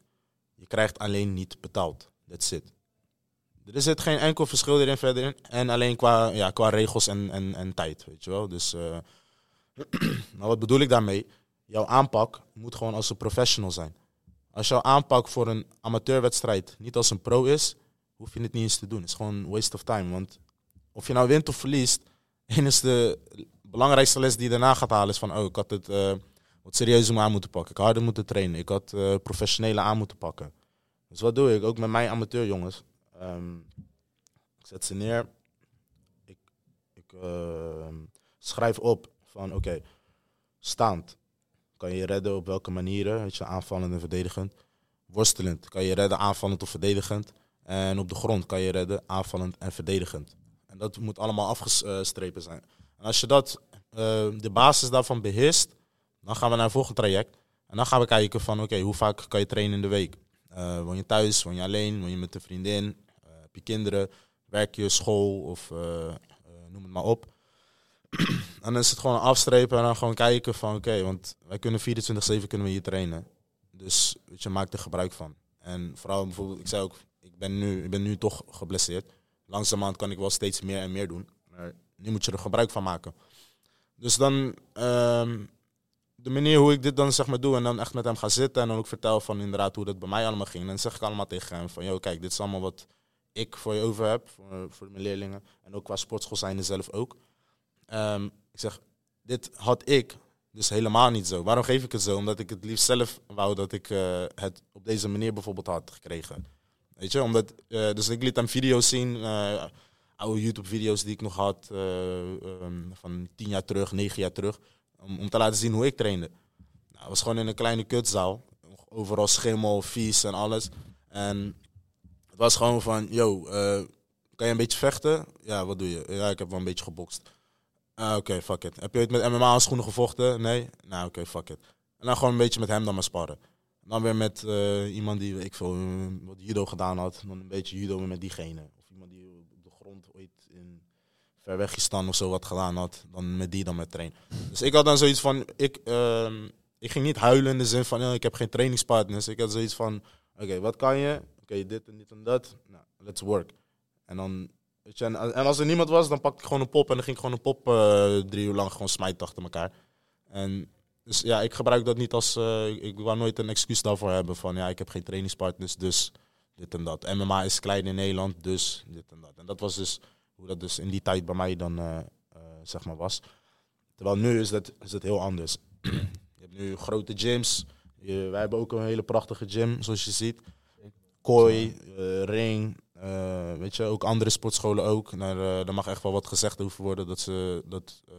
je krijgt alleen niet betaald. That's it. Er zit geen enkel verschil erin verder in. En alleen qua, ja, qua regels en, en, en tijd, weet je wel. Dus, maar <clears throat> wat bedoel ik daarmee? Jouw aanpak moet gewoon als een professional zijn. Als jouw aanpak voor een amateurwedstrijd niet als een pro is, hoef je het niet eens te doen. Het is gewoon waste of time. Want of je nou wint of verliest, <laughs> één is de belangrijkste les die je daarna gaat halen is van, oh, ik had het eh, wat serieuzer aan moeten pakken. Ik had harder moeten trainen. Ik had eh, professionele aan moeten pakken. Dus wat doe ik? Ook met mijn amateurjongens. Ehm ik zet ze neer. Ik, ik ehm, schrijf op van oké, staand. Kan je redden op welke manieren? Weet je, aanvallend en verdedigend. Worstelend. Kan je redden aanvallend of verdedigend. En op de grond kan je redden aanvallend en verdedigend. En dat moet allemaal afgestrepen zijn. En als je dat, eh, de basis daarvan beheerst, dan gaan we naar een volgend traject. En dan gaan we kijken van, oké, hoe vaak kan je trainen in de week? Eh, woon je thuis? Woon je alleen? Woon je met een vriendin? Eh, heb je kinderen? Werk je school? Of noem het maar op. <clears throat> en dan is het gewoon afstrepen en dan gewoon kijken van, oké, want wij kunnen 24-7 kunnen we hier trainen. Dus je, maak er gebruik van. En vooral bijvoorbeeld, ik zei ook, ben nu, ik ben nu toch geblesseerd. Langzamerhand kan ik wel steeds meer en meer doen. Maar nu moet je er gebruik van maken. Dus dan, ehm, de manier hoe ik dit dan zeg maar doe en dan echt met hem ga zitten en dan ook vertel van inderdaad hoe dat bij mij allemaal ging. Dan zeg ik allemaal tegen hem van, yo, kijk, dit is allemaal wat ik voor je over heb, voor, voor mijn leerlingen. En ook qua sportschool zijn zelf ook. Ehm, ik zeg, dit had ik dus helemaal niet zo. Waarom geef ik het zo? Omdat ik het liefst zelf wou dat ik eh, het op deze manier bijvoorbeeld had gekregen. Weet je, omdat, eh, dus ik liet hem video's zien, eh, oude YouTube-video's die ik nog had eh, ehm, van tien jaar terug, negen jaar terug, om, om te laten zien hoe ik trainde. Nou, het was gewoon in een kleine kutzaal, overal schimmel, vies en alles. En het was gewoon van, yo, kan je een beetje vechten? Ja, wat doe je? Ja, ik heb wel een beetje gebokst. Ah, oké, fuck it. Heb je ooit met MMA-schoenen gevochten? Nee? Nou, oké, fuck it. En dan gewoon een beetje met hem dan maar sparren. Dan weer met eh, iemand die, ik veel, wat judo gedaan had. Dan een beetje judo met diegene. Of iemand die op de grond ooit in Verwegistan of zo wat gedaan had. Dan met die dan met trainen. Dus ik had dan zoiets van, ik, ehm, ik ging niet huilen in de zin van, ik heb geen trainingspartners. Ik had zoiets van, oké, wat kan je? Oké, dit en dit en dat. Nou, let's work. En dan, en als er niemand was, dan pakte ik gewoon een pop. En dan ging ik gewoon een pop eh, drie uur lang gewoon smijten achter elkaar. En dus ja, ik gebruik dat niet als, eh, ik, wou nooit een excuus daarvoor hebben van, ja, ik heb geen trainingspartners, dus dit en dat. MMA is klein in Nederland, dus dit en dat. En dat was dus hoe dat dus in die tijd bij mij dan, eh, eh, zeg maar, was. Terwijl nu is dat, is dat heel anders. <clears throat> je hebt nu grote gyms. Wij hebben ook een hele prachtige gym, zoals je ziet. Kooi, ring, weet je, ook andere sportscholen ook. Daar, mag echt wel wat gezegd over worden dat ze dat, eh,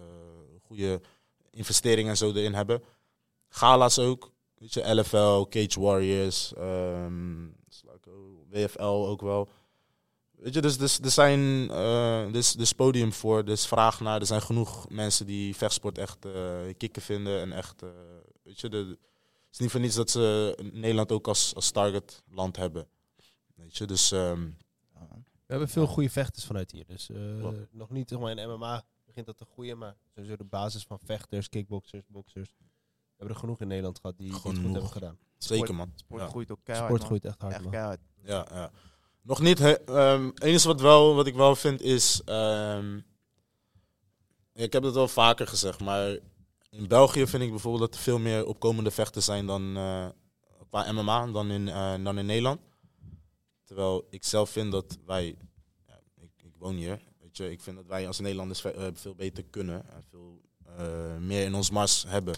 goede investeringen en zo erin hebben. Gala's ook, weet je, LFL, Cage Warriors, ehm, Slaco, WFL ook wel. Weet je, dus, dus er zijn eh dus, dus podium voor, dus vraag naar. Er zijn genoeg mensen die vechtsport echt eh kicken vinden en echt, eh, weet je, de, het is niet voor niets dat ze Nederland ook als, als target land hebben. Weet je, dus ehm, We hebben veel goede vechters vanuit hier. Dus eh, nog niet zeg maar, in MMA begint dat te groeien, maar sowieso de basis van vechters, kickboxers, boxers. We hebben er genoeg in Nederland gehad die, die het goed hebben gedaan. zeker man. Sport Ja. groeit ook keihard, Sport man. groeit echt hard, Echt man. keihard. Ja, ja. Nog niet. he- ehm, Het enige wat, wel, wat ik wel vind is. ehm, ik heb het wel vaker gezegd, maar in België vind ik bijvoorbeeld dat er veel meer opkomende vechters zijn dan eh, qua MMA dan in, eh, dan in Nederland. Terwijl ik zelf vind dat wij. Ja, ik, ik woon hier. Ik vind dat wij als Nederlanders eh, veel beter kunnen en veel eh, meer in ons mars hebben.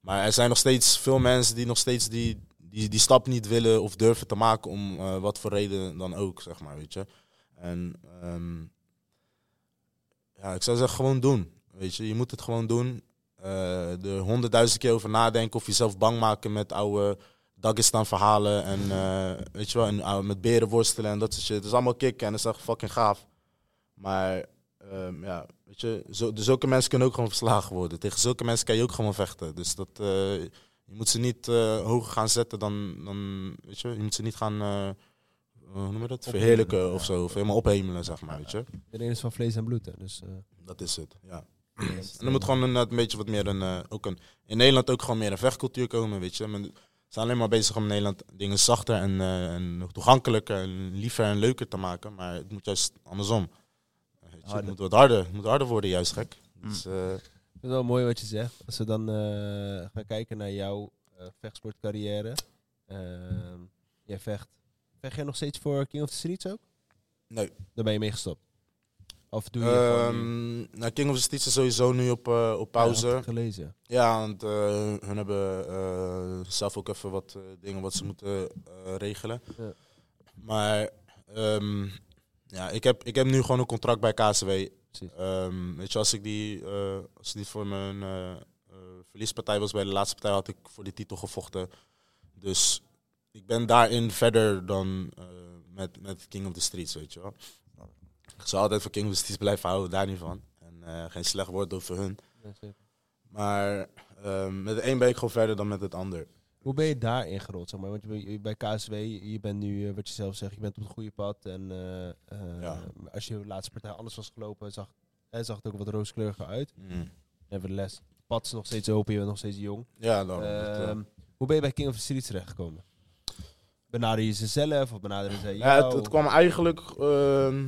Maar er zijn nog steeds veel mensen die nog steeds die, die, die stap niet willen of durven te maken om eh, wat voor reden dan ook, zeg maar, weet je. En ehm, ja, ik zou zeggen gewoon doen, weet je. Je moet het gewoon doen. Eh er honderdduizend keer over nadenken of jezelf bang maken met oude Dagestan verhalen en weet je wel, en met beren worstelen en dat soort shit. Het is allemaal kicken en dat is echt fucking gaaf. Maar ehm, ja, weet je, zo, dus zulke mensen kunnen ook gewoon verslagen worden. Tegen zulke mensen kan je ook gewoon vechten. Dus dat, eh, je moet ze niet eh, hoger gaan zetten dan, dan, weet je, je moet ze niet gaan, eh, hoe noem je dat, verheerlijken of zo. Of helemaal ophemelen, zeg maar, weet je. Iedereen is van vlees en bloed, hè. Dus, Dat is het, ja. En er moet gewoon een, een beetje wat meer een, ook een, in Nederland ook gewoon meer een vechtcultuur komen, weet je. Men, ze zijn alleen maar bezig om in Nederland dingen zachter en, eh, en toegankelijker en liever en leuker te maken. Maar het moet juist andersom. Het moet wat harder, het moet harder worden, juist gek. Dus, eh, Ik vind het wel mooi wat je zegt. Als we dan eh, gaan kijken naar jouw eh, vechtsportcarrière. Ehm, jij vecht. Vecht jij nog steeds voor King of the Streets ook? nee. Daar ben je mee gestopt. Of doe je Ehm, nou, King of the Streets is sowieso nu op, op pauze. Ja, ik gelezen. Ja, want hun hebben zelf ook even wat dingen wat ze moeten regelen. Ja. Maar ehm, ja, ik heb, ik heb nu gewoon een contract bij KSW. Precies. Ehm, weet je, als ik die, eh, als het niet voor mijn eh, eh, verliespartij was bij de laatste partij, had ik voor die titel gevochten. Dus ik ben daarin verder dan met, met King of the Streets, weet je wel. Ik zal altijd voor King of the Streets blijven houden, daar niet van. En geen slecht woord over hun. Maar ehm, met de een ben ik gewoon verder dan met het ander. Hoe ben je daarin gerold? Zeg maar? Want je, bij KSW, je bent nu, eh, wat je zelf zegt, je bent op het goede pad. En eh, eh, Ja. als je laatste partij anders was gelopen, zag, zag het ook wat rooskleuriger uit. Nevertheless, het pad is nog steeds open, je bent nog steeds jong. Ja, dan. eh, Ehm, hoe ben je bij King of the Streets terechtgekomen? Benader je ze zelf of benaderen ze ja, jou? het, het kwam eigenlijk. ehm,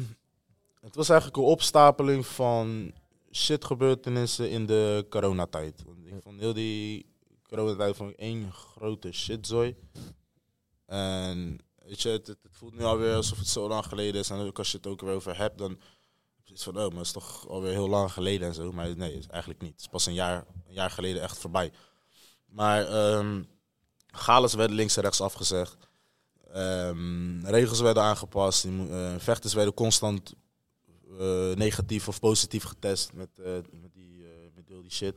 het was eigenlijk een opstapeling van shit gebeurtenissen in de coronatijd. Want ik vond heel die coronatijd vond ik één grote shitzooi. En je, het, het, voelt nu alweer alsof het zo lang geleden is. En ook als je het ook weer over hebt, dan is van, oh, maar het is toch alweer heel lang geleden en zo. Maar nee, eigenlijk niet. Het is pas een jaar, een jaar geleden echt voorbij. Maar ehm Gales werd links en rechts afgezegd. Ehm, regels werden aangepast. die eh, vechters werden constant eh, negatief of positief getest met, eh, met, die, met die shit.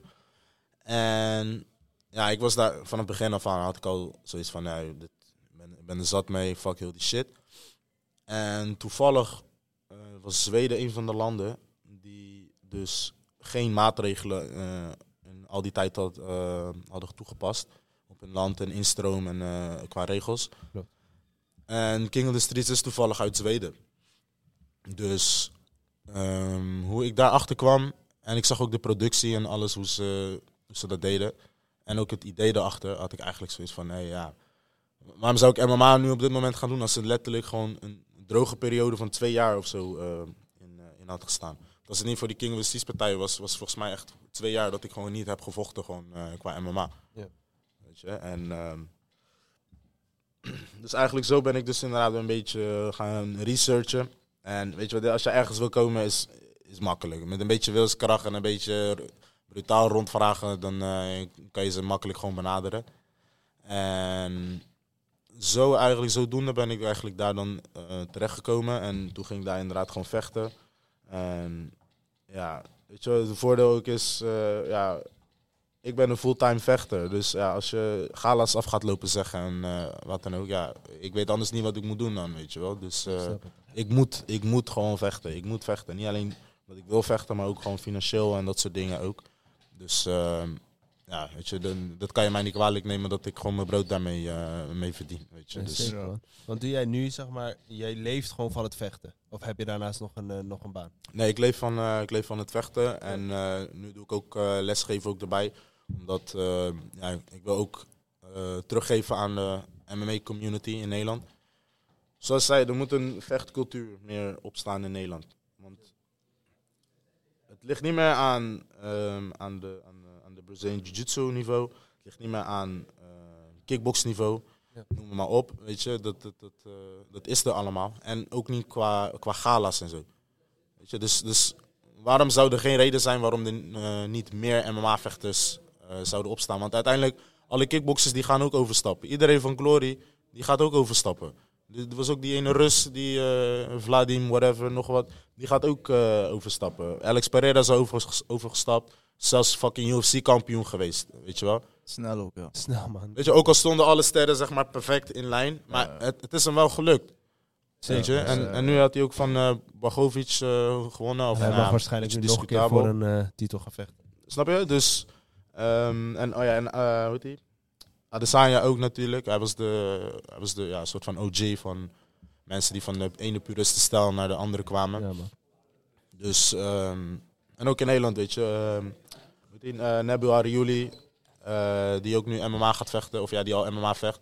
En ja, ik was daar van het begin af aan had ik al zoiets van, nee, dit, ik ben, ik ben er zat mee, fuck heel die shit. En toevallig eh, was Zweden een van de landen die dus geen maatregelen eh, in al die tijd had, eh, hadden toegepast op hun land en instroom en qua regels. En King of the Streets is toevallig uit Zweden. Dus ehm, hoe ik daarachter kwam en ik zag ook de productie en alles hoe ze, hoe ze dat deden. En ook het idee daarachter had ik eigenlijk zoiets van, nee ja, waarom zou ik MMA nu op dit moment gaan doen als er letterlijk gewoon een droge periode van twee jaar of zo eh, in, eh, in had gestaan. Als het niet voor die King of the Streets partij was, was volgens mij echt twee jaar dat ik gewoon niet heb gevochten gewoon, eh, qua MMA. Ja. Weet je, en ehm, <clears throat> dus eigenlijk zo ben ik dus inderdaad een beetje gaan researchen. En weet je wat, als je ergens wil komen is, is makkelijk. Met een beetje wilskracht en een beetje brutaal rondvragen, dan eh, kan je ze makkelijk gewoon benaderen. En zo eigenlijk, zodoende ben ik eigenlijk daar dan eh, terechtgekomen. En toen ging ik daar inderdaad gewoon vechten. En ja, weet je wat, het voordeel ook is, eh, ja, ik ben een fulltime vechter. Dus ja, als je gala's af gaat lopen zeggen en wat dan ook, ja, ik weet anders niet wat ik moet doen dan, weet je wel. Dus ik, moet, ik moet gewoon vechten. Ik moet vechten. Niet alleen dat ik wil vechten, maar ook gewoon financieel en dat soort dingen ook. Dus ehm, ja, weet je, dan, dat kan je mij niet kwalijk nemen dat ik gewoon mijn brood daarmee eh, mee verdien, weet je. Ja, Dus, zeker. Want doe jij nu, zeg maar, jij leeft gewoon van het vechten? Of heb je daarnaast nog een, eh, nog een baan? Nee, ik leef van, eh, ik leef van het vechten. En nu doe ik ook lesgeven ook erbij. Omdat eh, ja, ik wil ook teruggeven aan de MMA-community in Nederland. Zoals zei, er moet een vechtcultuur meer opstaan in Nederland. Het ligt niet meer aan, ehm, aan de, aan de, aan de Brazilian Jiu-Jitsu niveau. Het ligt niet meer aan eh kickbox niveau. Ja. Noem het maar op. Weet je, dat, dat, dat, eh, dat is er allemaal. En ook niet qua, qua gala's en zo. Weet je, dus, dus waarom zou er geen reden zijn waarom er eh, niet meer MMA-vechters eh, zouden opstaan? Want uiteindelijk, alle kickboxers die gaan ook overstappen. Iedereen van Glory, die gaat ook overstappen. Er was ook die ene Rus, die eh Vladim, whatever, nog wat. Die gaat ook eh, overstappen. Alex Pereira is overges- overgestapt. Zelfs fucking UFC-kampioen geweest, weet je wel. Snel ook, ja. Snel, man. Weet je, ook al stonden alle sterren zeg maar perfect in lijn. Maar het, het is hem wel gelukt. Weet je? dus, En, eh, en nu had hij ook van eh Bagovic eh, gewonnen. Of, Hij nou, mag waarschijnlijk nu nog een keer discutabel. voor een eh, titel gaan vechten. Snap je? Dus, ehm, en oh ja, en eh, hoe heet die? Adesanya ook natuurlijk. Hij was de, hij was de ja, soort van OG van mensen die van de ene puriste stijl naar de andere kwamen. Ja. Dus, ehm, en ook in Nederland, weet je. die? Eh, Nebu Ariuli, die ook nu MMA gaat vechten. Of ja, die al MMA vecht.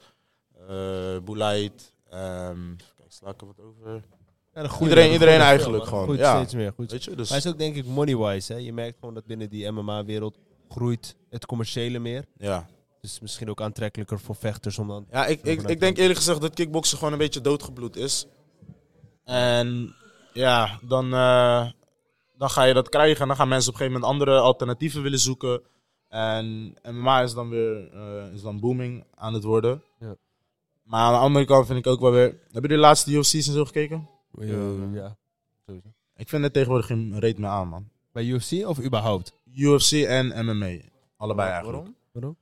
Boulait. ehm kijk, sla ik er wat over. Ja, de goeie- Iedereen- de iedereen eigenlijk gewoon, Groeit ja. steeds meer. Goed. Weet je, dus... Maar het is ook denk ik money-wise. Hè? Je merkt gewoon dat binnen die MMA-wereld groeit het commerciële meer. ja. Dus misschien ook aantrekkelijker voor vechters om dan... Ja, ik, ik, ik denk eerlijk gezegd dat kickboksen gewoon een beetje doodgebloed is. En ja, dan, eh, dan ga je dat krijgen. En dan gaan mensen op een gegeven moment andere alternatieven willen zoeken. En MMA is dan weer eh, is dan booming aan het worden. Ja. Maar aan de andere kant vind ik ook wel weer... Hebben jullie de laatste UFC's en zo gekeken? Ja, ja. sowieso. Ik vind het tegenwoordig geen reet meer aan, man. Bij UFC of überhaupt? UFC en MMA. Allebei eigenlijk. Waarom? Waarom?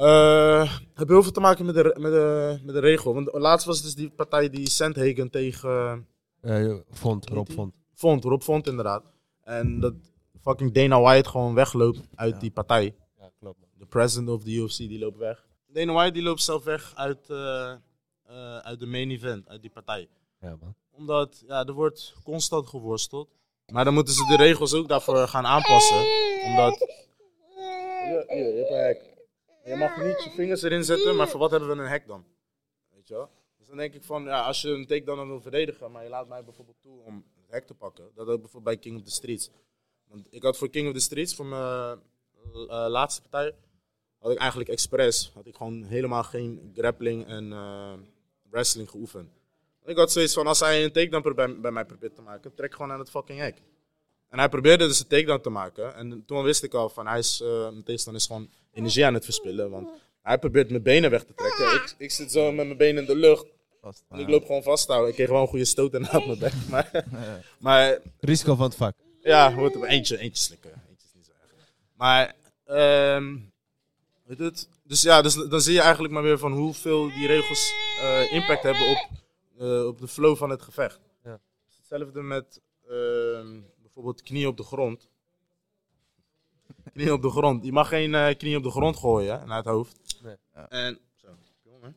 Eh, het heeft heel veel te maken met de, met, de, met de regel. Want laatst was het dus die partij die Sandhagen tegen Eh Vond, Rob? Vond. Vond, Rob Vond inderdaad. En dat fucking Dana White gewoon wegloopt uit Ja. die partij. Ja, klopt. De president of the UFC die loopt weg. Dana White die loopt zelf weg uit, eh, eh, uit de main event, uit die partij. Ja, man. Omdat ja, er wordt constant geworsteld. Maar dan moeten ze de regels ook daarvoor gaan aanpassen. Omdat... Ja, hier, je hebt. Je mag niet je vingers erin zetten, maar voor wat hebben we een hek dan? Weet je wel? Dus dan denk ik van, ja, als je een takedown dan wil verdedigen, maar je laat mij bijvoorbeeld toe om het hek te pakken. Dat ook bijvoorbeeld bij King of the Streets. Want ik had voor King of the Streets, voor mijn eh, laatste partij, had ik eigenlijk expres, had ik gewoon helemaal geen grappling en eh, wrestling geoefend. Ik had zoiets van, als hij een takedown bij, bij mij probeert te maken, trek gewoon aan het fucking hek. En hij probeerde dus een takedown te maken. En toen wist ik al van, hij is, eh mijn tegenstander is gewoon energie aan het verspillen. Want hij probeert mijn benen weg te trekken. Ik, ik zit zo met mijn benen in de lucht. Vast. En ik loop gewoon vasthouden. Ik kreeg wel een goede stoot en uit mijn bek. <laughs> Maar, maar Risico van het vak. ja, hoort er eentje, eentje slikken. Eentje is niet zo erg. Maar, ehm weet het? Dus ja, dus, dan zie je eigenlijk maar weer van hoeveel die regels eh, impact hebben op, eh, op de flow van het gevecht. Ja. Hetzelfde met ehm, bijvoorbeeld knie op de grond. Knie op de grond. Je mag geen eh, knie op de grond gooien hè, naar het hoofd. Nee. Ja. En, zo, jongen.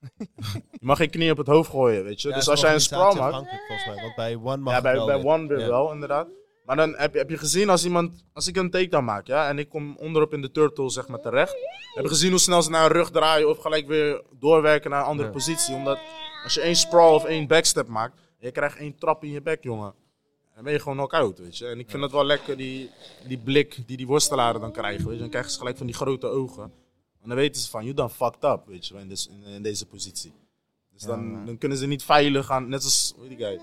<laughs> je mag geen knie op het hoofd gooien, weet je. Ja, dus als jij een sprawl maakt, volgens mij. Want bij One mag ja, bij, wel bij. One weer Ja. wel, inderdaad. Maar dan heb je, heb je gezien als iemand, als ik een takedown maak, ja, en ik kom onderop in de turtle, zeg maar, terecht. Heb je gezien hoe snel ze naar een rug draaien of gelijk weer doorwerken naar een andere Ja. positie. Omdat als je één sprawl of één backstep maakt, je krijgt één trap in je bek, jongen. Dan ben je gewoon knock-out, weet je. En ik vind het wel lekker, die, die blik die die worstelaren dan krijgen, weet je. Dan krijgen ze gelijk van die grote ogen. En dan weten ze van, you done fucked up, weet je, in, this- in, in deze positie. Dus Ja, dan, dan kunnen ze niet veilig gaan, net als, hoe heet die guy?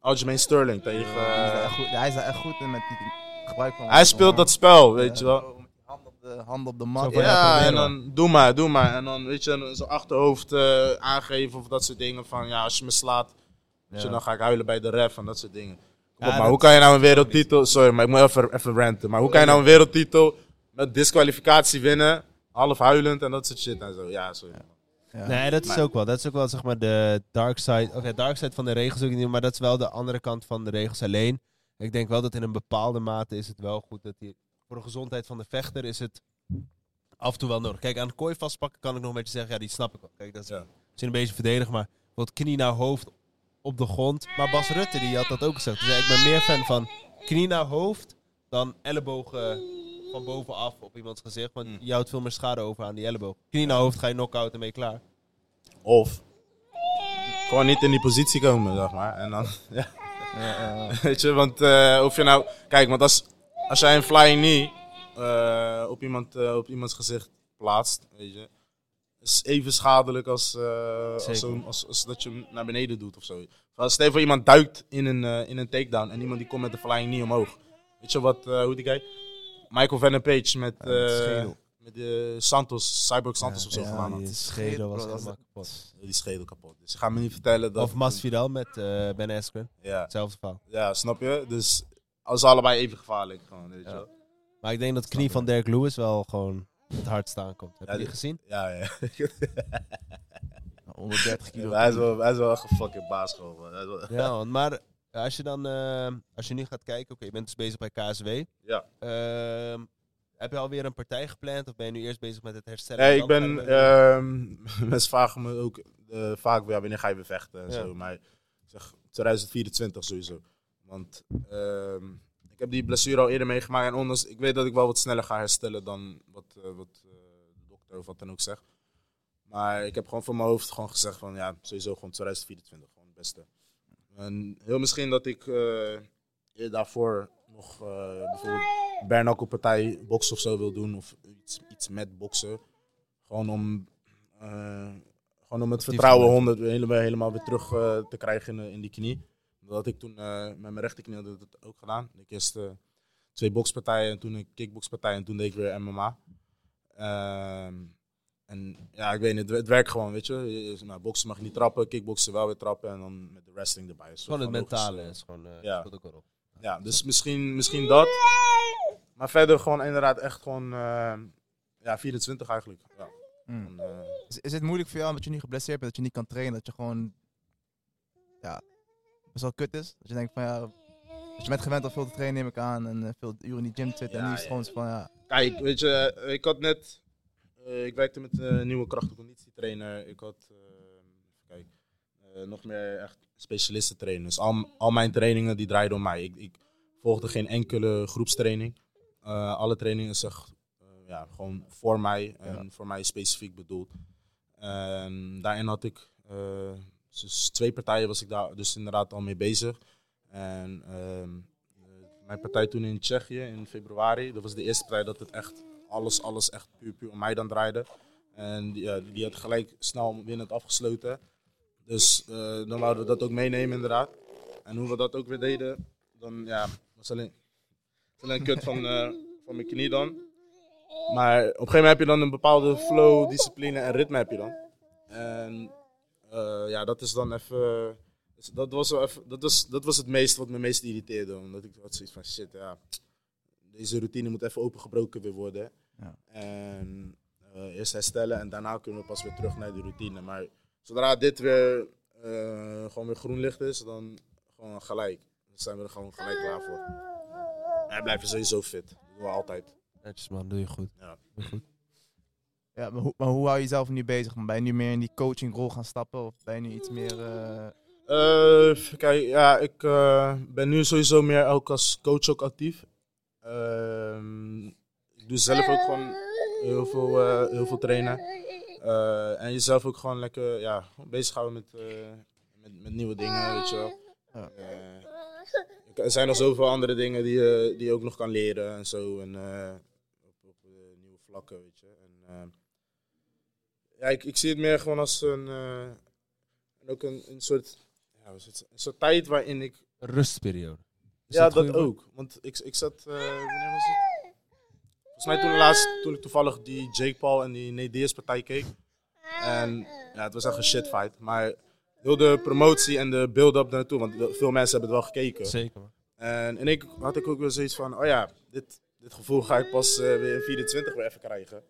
Aljamain Sterling tegen... Hij is daar eh, echt goed, hij is daar echt goed in met die gebruik van. hij speelt dat spel, weet je wel. Zo, met die Hand op de, hand op de mat. Ja, en dan doe maar, doe maar. En dan, weet je, dan zijn achterhoofd eh, aangeven of dat soort dingen. Van ja, als je me slaat, weet je, dan ga ik huilen bij de ref en dat soort dingen. Kom Ja, op, maar dat hoe kan je nou een wereldtitel... Sorry, maar ik moet even, even ranten. Maar hoe kan je nou een wereldtitel met disqualificatie winnen? Half huilend en dat soort shit en zo. Ja, sorry. Ja. Nee, dat is Maar- ook wel. Dat is ook wel zeg maar de dark side. Of ja, dark side van de regels ook niet, maar dat is wel de andere kant van de regels alleen. Ik denk wel dat in een bepaalde mate is het wel goed dat die voor de gezondheid van de vechter is het af en toe wel nodig. Kijk, aan de kooi vastpakken kan ik nog een beetje zeggen, ja, die snap ik wel. Kijk, dat is Ja. misschien een beetje verdedigen, maar wat knie naar hoofd op de grond. Maar Bas Rutte, die had dat ook gezegd. Zei, ik ben meer fan van knie naar hoofd dan ellebogen van bovenaf op iemands gezicht. Want Mm. je houdt veel meer schade over aan die elleboog. Knie naar hoofd ga je knock-out en ben je klaar. Of gewoon niet in die positie komen, zeg maar. En dan, ja. Ja, ja, ja. Weet je, want eh, of je nou... Kijk, want als, als jij een flying knee eh, op, iemand, eh, op iemands gezicht plaatst, weet je... is even schadelijk als, eh, als, als, als dat je hem naar beneden doet of zo. Als stel voor iemand duikt in een, eh, in een takedown en iemand die komt met de flying knee omhoog. Weet je wat, eh, hoe die guy? Michael Van Page met, Ja, met eh, schedel. met de Santos, Cyborg Santos of zo ja, gedaan had. die schedel was helemaal kapot. Die schedel kapot. Dus ga me niet vertellen dat... Of Masvidal met eh, Ben Askren. Ja, Hetzelfde verhaal. ja, snap je? Dus als allebei even gevaarlijk gewoon, weet je Ja. Maar ik denk dat knie van Derek Lewis wel gewoon het hardst aankomt. Heb Ja, je die gezien? Ja, ja. <laughs> 130 kilo. hij, is wel, hij is wel echt een fucking baas gewoon. man. Wel- Ja, maar als je dan, eh, als je nu gaat kijken, oké, je bent dus bezig bij KSW. Ja. Ehm, heb je alweer een partij gepland of ben je nu eerst bezig met het herstellen? Nee, ik ben... ehm <laughs> mensen vragen me ook eh, vaak, ja, wanneer ga je weer vechten en Ja. zo. Maar ik zeg 2024 sowieso. Want ehm, ik heb die blessure al eerder meegemaakt. En ondanks, ik weet dat ik wel wat sneller ga herstellen dan wat, eh, wat eh, de dokter of wat dan ook zegt. Maar ik heb gewoon voor mijn hoofd gewoon gezegd van ja, sowieso gewoon 2024. Gewoon het beste. En heel misschien dat ik eh, daarvoor nog bijvoorbeeld bare partij boksen of zo wil doen. Of iets, iets met boksen. Gewoon om, gewoon om het vertrouwen te 100 helemaal, helemaal weer terug te krijgen in, in die knie. Dat ik toen eh, met mijn rechterknie had dat ook gedaan. Ik eerst eh, twee bokspartijen en toen een kickboxpartij en toen deed ik weer MMA. Ehm, en ja, ik weet niet, het, het werkt gewoon, weet je. Je- Nou, boksen mag je niet trappen, kickboksen wel weer trappen en dan met de wrestling erbij. Is Gewoon het mentale is gewoon, eh ja. ook wel op. ja, dus misschien, misschien dat. Maar verder gewoon inderdaad echt gewoon, eh, ja, 24 eigenlijk. Ja, Mm. gewoon, eh, Is, is het moeilijk voor jou omdat je nu geblesseerd bent, dat je niet kan trainen, dat je gewoon, ja, best wel kut is? Dat je denkt van ja, dus je bent gewend om veel te trainen neem ik aan en eh, veel uren in die gym te zitten en nu is het gewoon zo van ja, Kijk, weet je, eh, ik had net, eh, ik werkte met een nieuwe kracht- en conditietrainer. Ik had, nog meer echt specialisten trainen. Dus al, al mijn trainingen die draaiden om mij. Ik, ik volgde geen enkele groepstraining. Alle trainingen eh, ja, gewoon voor mij en voor mij specifiek bedoeld. Daarin had ik, dus twee partijen was ik daar dus inderdaad al mee bezig. En ehm, eh, mijn partij toen in Tsjechië in februari, dat was de eerste partij dat het echt alles, alles echt puur, puur om mij dan draaide. En die, die had gelijk snel winnend afgesloten. Dus eh, dan wouden we dat ook meenemen inderdaad. En hoe we dat ook weer deden, dan ja, was alleen, was alleen kut van, eh, van mijn knie dan. Maar op een gegeven moment heb je dan een bepaalde flow, discipline en ritme heb je dan. Ja, dat is dan even. Dat was, wel even dat, was, dat was het meest wat me meest irriteerde. Omdat ik had zoiets van shit, ja. Deze routine moet even opengebroken weer worden. Ja. En eh, eerst herstellen en daarna kunnen we pas weer terug naar die routine. Maar zodra dit weer eh, gewoon weer groen licht is, dan gewoon gelijk. Dan zijn we er gewoon gelijk klaar voor. En wij blijven sowieso fit. Dat doen we altijd. Netjes man, doe je goed. Ja. Doe je goed. Ja, maar, hoe, maar hoe hou je jezelf nu bezig? Ben je nu meer in die coachingrol gaan stappen? Of ben je nu iets meer... eh, Eh, kijken, ja, ik eh, ben nu sowieso meer ook als coach ook actief. Ehm, ik doe zelf ook gewoon heel veel, heel veel trainen. En jezelf ook gewoon lekker ja, bezighouden met, met, met nieuwe dingen, weet je wel. Ja. Er zijn nog zoveel andere dingen die je, die je ook nog kan leren en zo. En, op op nieuwe vlakken, weet je. En, ja, ik, ik zie het meer gewoon als een, eh, ook een, een soort ja, het? een soort tijd waarin ik. Rustperiode. Is ja, dat ook. Want ik, ik zat. wanneer was het? Volgens mij toen laatst, toen ik toevallig die Jake Paul en die Nate partij keek. En ja, het was echt een shitfight. Maar heel de promotie en de build-up naartoe, want veel mensen hebben het wel gekeken. Zeker. En, en ik had ik ook wel zoiets van, oh ja, dit, dit gevoel ga ik pas eh, weer in 24 weer even krijgen.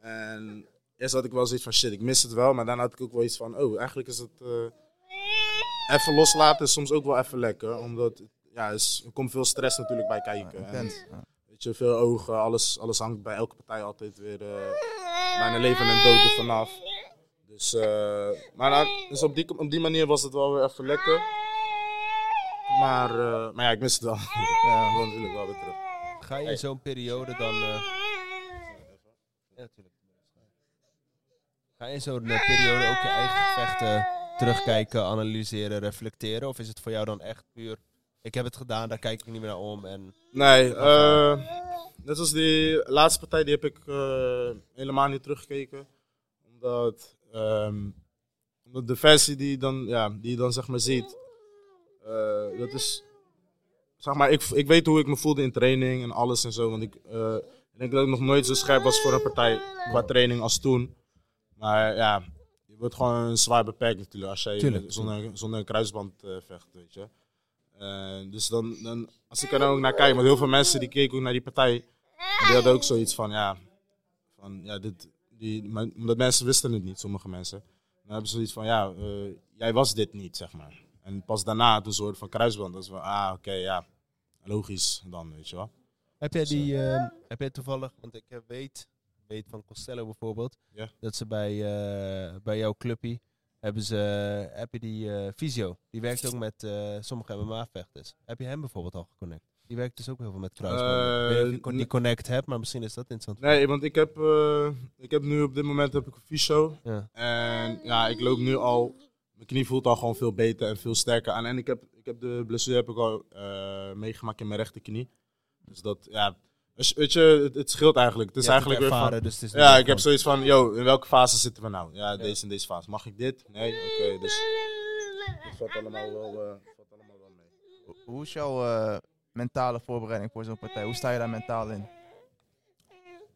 En eerst had ik wel zoiets van, shit, ik mis het wel. Maar daarna had ik ook wel iets van, oh, eigenlijk is het... eh, even loslaten is soms ook wel even lekker. Omdat, ja, is, er komt veel stress natuurlijk bij kijken. En, weet je, veel ogen, alles, alles hangt bij elke partij altijd weer uh, bijna leven en dood er vanaf. Dus, eh, maar dan- dus op, die, op die manier was het wel weer even lekker. Maar, eh, maar ja, ik mis het wel. <laughs> ja, natuurlijk wel weer terug. Ga je in zo'n periode dan... eh, Ja, natuurlijk. Ga je in zo'n periode ook je eigen gevechten terugkijken, analyseren, reflecteren? Of is het voor jou dan echt puur... Ik heb het gedaan, daar kijk ik niet meer naar om en... Nee, eh, net als die laatste partij, die heb ik eh, helemaal niet teruggekeken. Omdat, ehm, omdat de versie die, je dan, ja, die je dan zeg maar ziet, eh, dat is... Zeg maar, ik, ik weet hoe ik me voelde in training en alles en zo. Want ik, ik denk dat ik nog nooit zo scherp was voor een partij qua training als toen. Maar ja, je wordt gewoon zwaar beperkt natuurlijk als jij Tuurlijk. zonder, zonder een kruisband eh, vecht, weet je. Eh, dus dan, dan, als ik er dan ook naar kijk, want heel veel mensen die keken ook naar die partij. Die hadden ook zoiets van, ja, van, ja dit, die, maar, omdat mensen wisten het niet, sommige mensen. Dan hebben ze zoiets van, ja, eh, jij was dit niet, zeg maar. En pas daarna, toen soort van kruisband, dat is van, ah, oké, ja, logisch dan, weet je wel. Heb jij die, eh, heb jij toevallig, want ik weet, weet van Costello bijvoorbeeld, Ja. dat ze bij, eh, bij jouw clubje hebben ze, heb je die eh Visio, die werkt ook met eh, sommige MMA-vechters. Heb je hem bijvoorbeeld al geconnect? Die werkt dus ook heel veel met kruisbanden. ik con- die nee. connect hebt, maar misschien is dat interessant. Nee, want ik heb, eh, ik heb nu op dit moment heb ik een fysio. Ja. En ja, ik loop nu al. Mijn knie voelt al gewoon veel beter en veel sterker aan. En ik heb, ik heb de blessure heb ik al eh, meegemaakt in mijn rechterknie. Dus dat, ja. Weet je, het, het scheelt eigenlijk. Het is eigenlijk het weer van. dus het is Ja, ik heb zoiets van, yo, in welke fase zitten we nou? Ja, deze en deze fase. Mag ik dit? Nee? Oké, dus. Het valt allemaal wel, eh, valt allemaal wel mee. Hoe- is jouw eh, mentale voorbereiding voor zo'n partij? Hoe sta je daar mentaal in?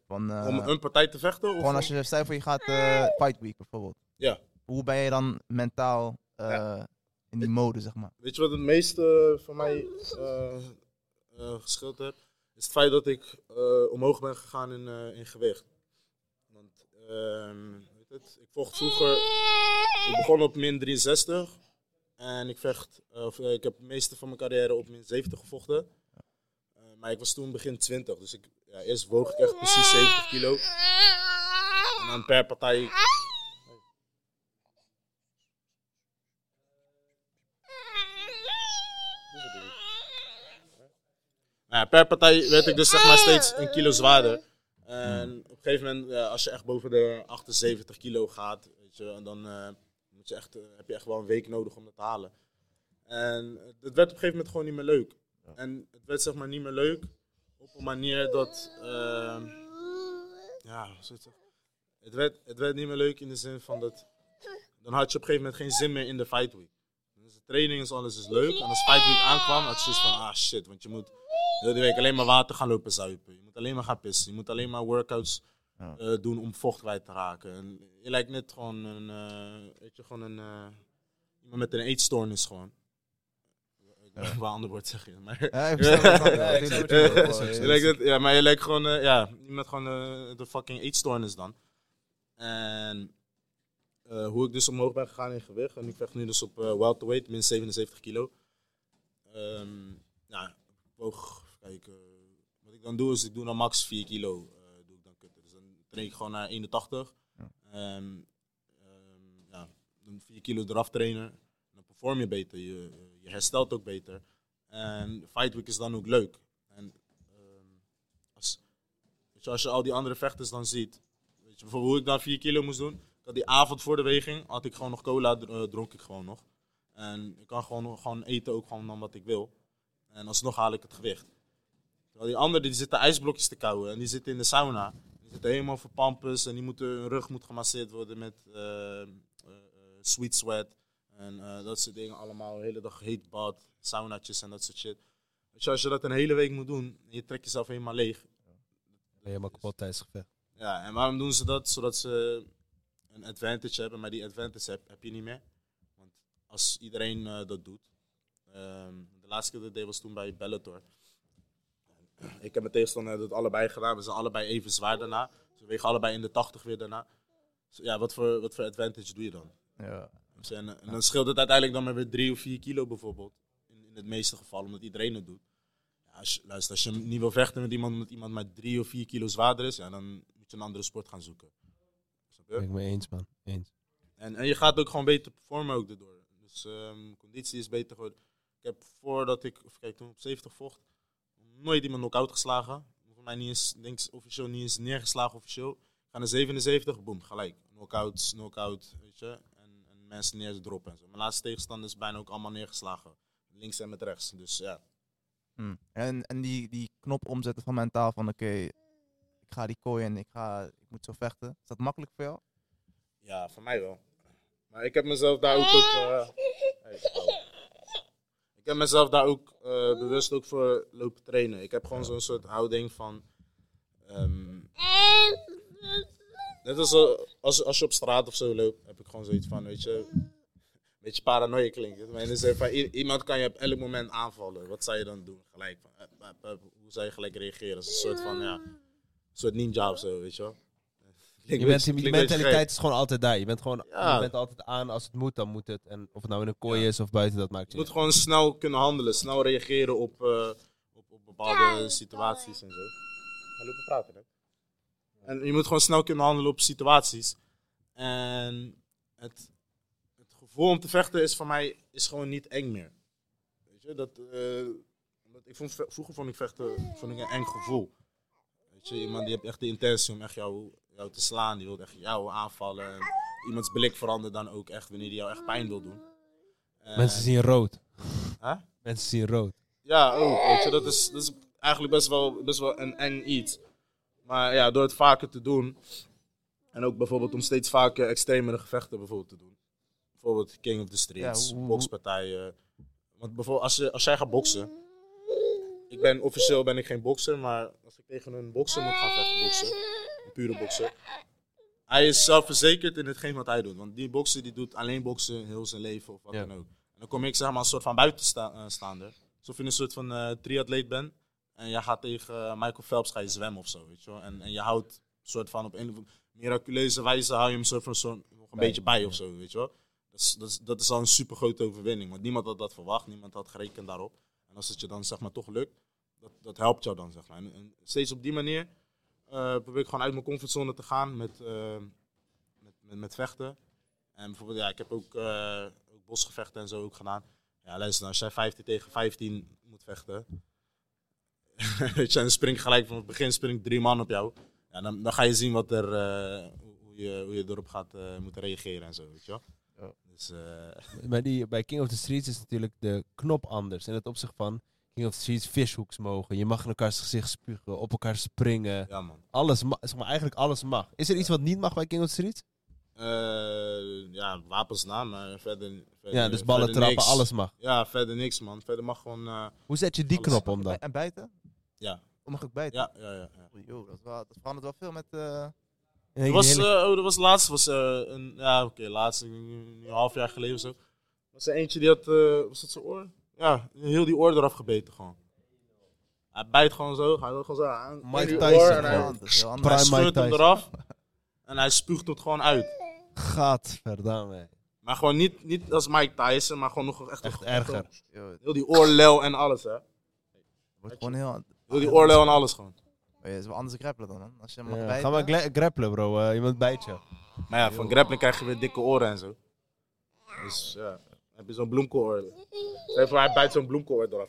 Van, eh, Om een partij te vechten? Of gewoon als je, stel voor je gaat eh, Fight Week bijvoorbeeld. Ja. Hoe ben je dan mentaal eh, Ja. in die mode, zeg maar? Weet je wat het meeste voor mij eh, eh, geschild heeft? Is het feit dat ik eh, omhoog ben gegaan in, eh, in gewicht. Want, ehm, weet het, ik vocht vroeger, ik begon op min 63. En ik vecht, eh, of, ik heb het meeste van mijn carrière op min 70 gevochten. Maar ik was toen begin 20, dus ik, ja, eerst woog ik echt precies 70 kilo. En dan per partij ja, per partij werd ik dus zeg maar steeds een kilo zwaarder. En op een gegeven moment, ja, als je echt boven de 78 kilo gaat, weet je, en dan eh, moet je echt, eh, heb je echt wel een week nodig om dat te halen. En het werd op een gegeven moment gewoon niet meer leuk. En het werd zeg maar niet meer leuk op een manier dat, ehm, ja? Het werd, het werd niet meer leuk in de zin van dat, dan had je op een gegeven moment geen zin meer in de fight week. Dus de training is alles is leuk. En als fight week aankwam, had je zoiets van, ah shit, want je moet heel die week alleen maar water gaan lopen zuipen. Je moet alleen maar gaan pissen. Je moet alleen maar workouts Ja. eh, doen om vocht kwijt te raken. En je lijkt net gewoon een, eh, weet je, gewoon een, eh, iemand met een eetstoornis gewoon. Wat een ander woord zeg je, maar... Ja, <laughs> Ja, ja, ja, maar je lijkt gewoon, eh, ja, iemand gewoon de fucking eetstoornis dan. En hoe ik dus omhoog ben gegaan in gewicht. En ik vecht nu dus op eh welterweight, min 77 kilo. Ehm ja, ik woog, kijken. wat ik dan doe is, ik doe dan max 4 kilo. eh, doe ik dan kutten. Dus dan train ik gewoon naar 81. Ja. En ehm, ja, dan 4 kilo eraf trainen. Dan perform je beter, je, je herstelt ook beter. En Fight Week is dan ook leuk. En ehm, als, weet je, als je al die andere vechters dan ziet. Weet je, bijvoorbeeld hoe ik dan 4 kilo moest doen. Ik had die avond voor de weging, had ik gewoon nog cola, eh, dronk ik gewoon nog. En ik kan gewoon, gewoon eten ook gewoon dan wat ik wil. En alsnog haal ik het gewicht. Die anderen die zitten ijsblokjes te kauwen en die zitten in de sauna. Die zitten helemaal verpampus en die moeten, hun rug moet gemasseerd worden met eh, eh, eh, sweet sweat. En dat soort dingen allemaal. De hele dag heet bad, saunatjes en dat soort shit. Als je dat een hele week moet doen, en je trekt jezelf helemaal leeg. Helemaal kapot tijdens gevecht. Ja, en waarom doen ze dat? Zodat ze een advantage hebben, maar die advantage heb, heb je niet meer. Want als iedereen dat doet. ehm, de laatste keer dat ik deed was toen bij Bellator. Ik heb mijn tegenstander dat allebei gedaan. We zijn allebei even zwaar daarna. Ze wegen allebei in de 80 weer daarna. Dus ja, wat voor, wat voor advantage doe je dan? Ja. Dus En, en dan scheelt het uiteindelijk dan maar weer 3 of 4 kilo bijvoorbeeld. In, in het meeste gevallen, omdat iedereen het doet. Ja, als je, luister, als je niet wil vechten met iemand omdat iemand maar 3 of 4 kilo zwaarder is, ja, dan moet je een andere sport gaan zoeken. Snap je? Ben ik me eens, man. Eens. En, en je gaat ook gewoon beter performen ook daardoor. Dus ehm, conditie is beter geworden. Ik heb voordat ik, kijk, toen ik op 70 vocht, nooit iemand knock-out geslagen. Voor mij niet eens, denk ik, officieel niet eens neergeslagen officieel. Ik ga naar 77, boem, gelijk. Knockouts, knockout, weet je. En, en mensen neer droppen en zo. Mijn laatste tegenstander is bijna ook allemaal neergeslagen. Links en met rechts. Dus ja. Hm. En, en die, die knop omzetten van mentaal van oké, ik ga die kooi en ik, ga, ik moet zo vechten. Is dat makkelijk voor jou? Ja, voor mij wel. Maar ik heb mezelf daar ook... ook eh, <laughs> hey. Ik heb mezelf daar ook eh, bewust ook voor lopen trainen. Ik heb gewoon zo'n soort houding van... ehm, net als, eh, als, als je op straat of zo loopt, heb ik gewoon zoiets van, weet je... Een beetje paranoia klinkt. van, iemand kan je op elk moment aanvallen. Wat zou je dan doen? Gelijk van, eh, hoe zou je gelijk reageren? Dat is een soort van, ja... Een soort ninja of zo, weet je wel? Je bent, beetje mentaliteit is gewoon altijd daar. Je bent gewoon Ja. je bent altijd aan. Als het moet, dan moet het. En of het nou in een kooi Ja. is of buiten, dat maakt Je je moet gewoon snel kunnen handelen, snel reageren op, eh, op, op bepaalde situaties en zo. Ga lopen praten, hè? En je moet gewoon snel kunnen handelen op situaties. En het, het gevoel om te vechten is voor mij is gewoon niet eng meer. Weet je, dat, eh, omdat ik vond, vroeger vond ik vechten vond ik een eng gevoel. Weet je, iemand die heeft echt de intentie om echt jou, jou te slaan, die wil echt jou aanvallen. En iemands blik verandert dan ook echt wanneer die jou echt pijn wil doen. En- Mensen zien rood. Huh? Mensen zien rood. Ja, ook. Weet je, dat is, dat is eigenlijk best wel, best wel een eng iets. Maar ja, door het vaker te doen. En ook bijvoorbeeld om steeds vaker extremere gevechten bijvoorbeeld te doen. Bijvoorbeeld King of the Streets, Ja, bokspartijen. Want bijvoorbeeld als, je, als jij gaat boksen. Ik ben officieel ben ik geen bokser, maar als ik tegen een bokser moet gaan vechten, boksen, een pure bokser. Hij is zelfverzekerd in hetgeen wat hij doet. Want die bokser die doet alleen boksen heel zijn leven of wat Ja. dan ook. En dan kom ik zeg maar een soort van buitenstaander. Alsof je een soort van eh triatleet bent. En jij gaat tegen eh, Michael Phelps ga je zwemmen of zo, weet je wel. En, en je houdt een soort van op een miraculeuze wijze hou je hem soort van soort, nog een beetje bij of zo, weet je wel. Dat is, dat, is, dat is al een super grote overwinning. Want niemand had dat verwacht, niemand had gerekend daarop. En als het je dan zeg maar toch lukt, dat, dat helpt jou dan zeg maar. En, en steeds op die manier eh, probeer ik gewoon uit mijn comfortzone te gaan met, eh, met, met, met vechten. En bijvoorbeeld, ja, ik heb ook, eh, ook bosgevechten en zo ook gedaan. Ja, luister, als jij 15 tegen 15 moet vechten. <laughs> weet je, en dan spring ik gelijk van het begin spring drie man op jou. Ja, dan, dan ga je zien wat er, eh, hoe, je, hoe je erop gaat eh, moeten reageren en zo, weet je wel. Ja. Dus, eh, <laughs> Bij, die, bij King of the Streets is natuurlijk de knop anders. In het opzicht van King of the Streets fishhooks mogen. Je mag in elkaars gezicht spugen, op elkaar springen. ja, man. Alles ma- zeg maar, eigenlijk alles mag. Is er iets wat niet mag bij King of the Streets? Eh, ja, wapens na, maar verder, verder Ja, dus ballen trappen, niks. alles mag. Ja, verder niks, man. Verder mag gewoon, eh, Hoe zet je die knop om dan? En bijten? ja. Oh, mag ik bijten? Ja, ja, ja. ja. Yo, dat, wel, dat verandert wel veel met, eh, En Er was, eh, oh, dat was laatst, was, eh, een, ja oké, laatst, een half jaar geleden of zo. was er eentje die had, eh, was dat zijn oor? Ja, heel die oor eraf gebeten gewoon. Hij bijt gewoon zo, hij wil gewoon zo aan. Mike Tyson oor en Heel hij, hij scheurt hem eraf. En hij spuugt het gewoon uit. Gadverdamme. Maar gewoon niet, niet als Mike Tyson, maar gewoon nog echt, Echt erger. Heel die oorlel en alles, hè. wordt gewoon heel... Heel die oorlel en alles gewoon. Oh, ja, is wel anders grappelen dan, man. Als je hem mag Ja, bijten. Ga maar grappelen, bro. Eh, iemand bijt je. Maar ja, van grappling krijg je weer dikke oren en zo. Dus ja, heb je zo'n voor, hij bijt zo'n eraf.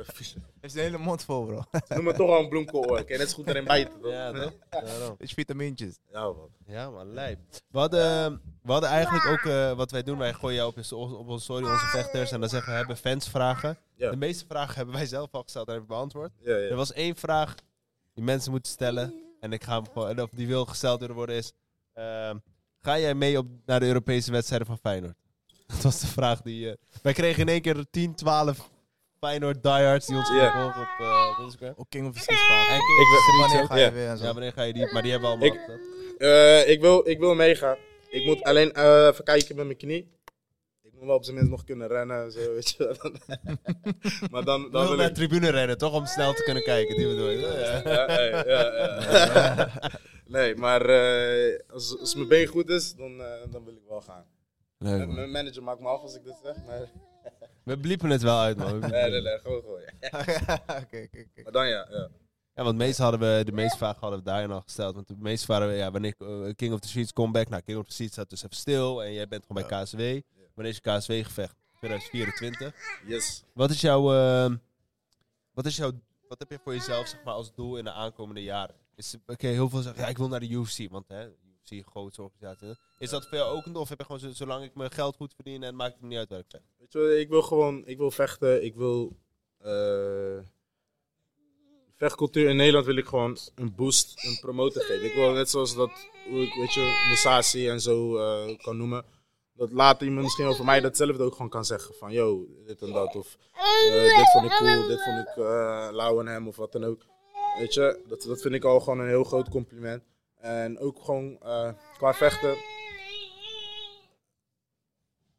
Is vies. heeft zijn hele mond vol, bro. Noem het toch al een bloemkooloor. Kan je net zo goed erin bijten. toch? Ja, toch? Daarom. Beetje vitamintjes. Ja, man. Ja, man, lijp. We hadden, we hadden eigenlijk ook, eh, wat wij doen, wij gooien jou op, op onze story onze vechters en dan zeggen we, hebben fans vragen. Ja. De meeste vragen hebben wij zelf al gesteld en hebben beantwoord. Ja, Er was één vraag die mensen moeten stellen en ik ga hem gewoon, en of die wil gesteld worden is, ehm, ga jij mee op, naar de Europese wedstrijden van Feyenoord? <laughs> Dat was de vraag die, eh, wij kregen in één keer 10, 12 Feyenoord diehards die ons volgen op, eh, op Instagram. Ook King of the. En Ik King of the Streets Wanneer ga je weer en zo. Ja, wanneer ga je die? Maar die hebben we allemaal. Ik-. Eh, ik, wil, ik wil meegaan. Ik moet alleen eh, even kijken met mijn knie. Ik moet wel op zijn minst nog kunnen rennen en zo, <laughs> weet je wel. <laughs> maar dan, We dan wil naar ik... de tribune rennen, toch? Om snel te kunnen kijken. Die bedoel je. Ja. Ja, ja, ja, ja. nee, maar eh, als, als mijn been goed is, dan, dan wil ik wel gaan. Leuk, Mijn man. mijn manager maakt me af als ik dit zeg. Maar... <laughs> We bliepen het wel uit, man. Nee, het. nee, nee, gewoon gewoon. Ja. <laughs> Oké. Maar dan ja, ja. Ja, want meestal hadden we, de meeste vragen hadden we daarin al gesteld. Want de meeste waren, we, ja, wanneer eh, King of the Streets comeback. Nou, King of the Streets staat dus even stil. En jij bent gewoon bij KSW. Wanneer is je KSW-gevecht? 2024. Yes. Wat is jouw, eh, wat is jouw, wat heb je voor jezelf, zeg maar, als doel in de aankomende jaren? Is, oké, heel veel zeggen, ja, ik wil naar de UFC, want hè, Een grote organisatie. Is dat voor jou ook een? Of heb je gewoon, zo- zolang ik mijn geld goed verdien en maakt het niet uit waar ik? Weet je, ik wil gewoon, ik wil vechten. Ik wil. eh vechtcultuur in Nederland wil ik gewoon een boost, een promotor geven. Ik wil net zoals dat, hoe ik, weet je, Musashi en zo eh, kan noemen. Dat later iemand misschien over mij datzelfde ook gewoon kan zeggen. Van, yo, dit en dat. Of eh, dit vond ik cool, dit vond ik lauw aan hem of wat dan ook. Weet je, dat, dat vind ik al gewoon een heel groot compliment. En ook gewoon eh, qua vechten.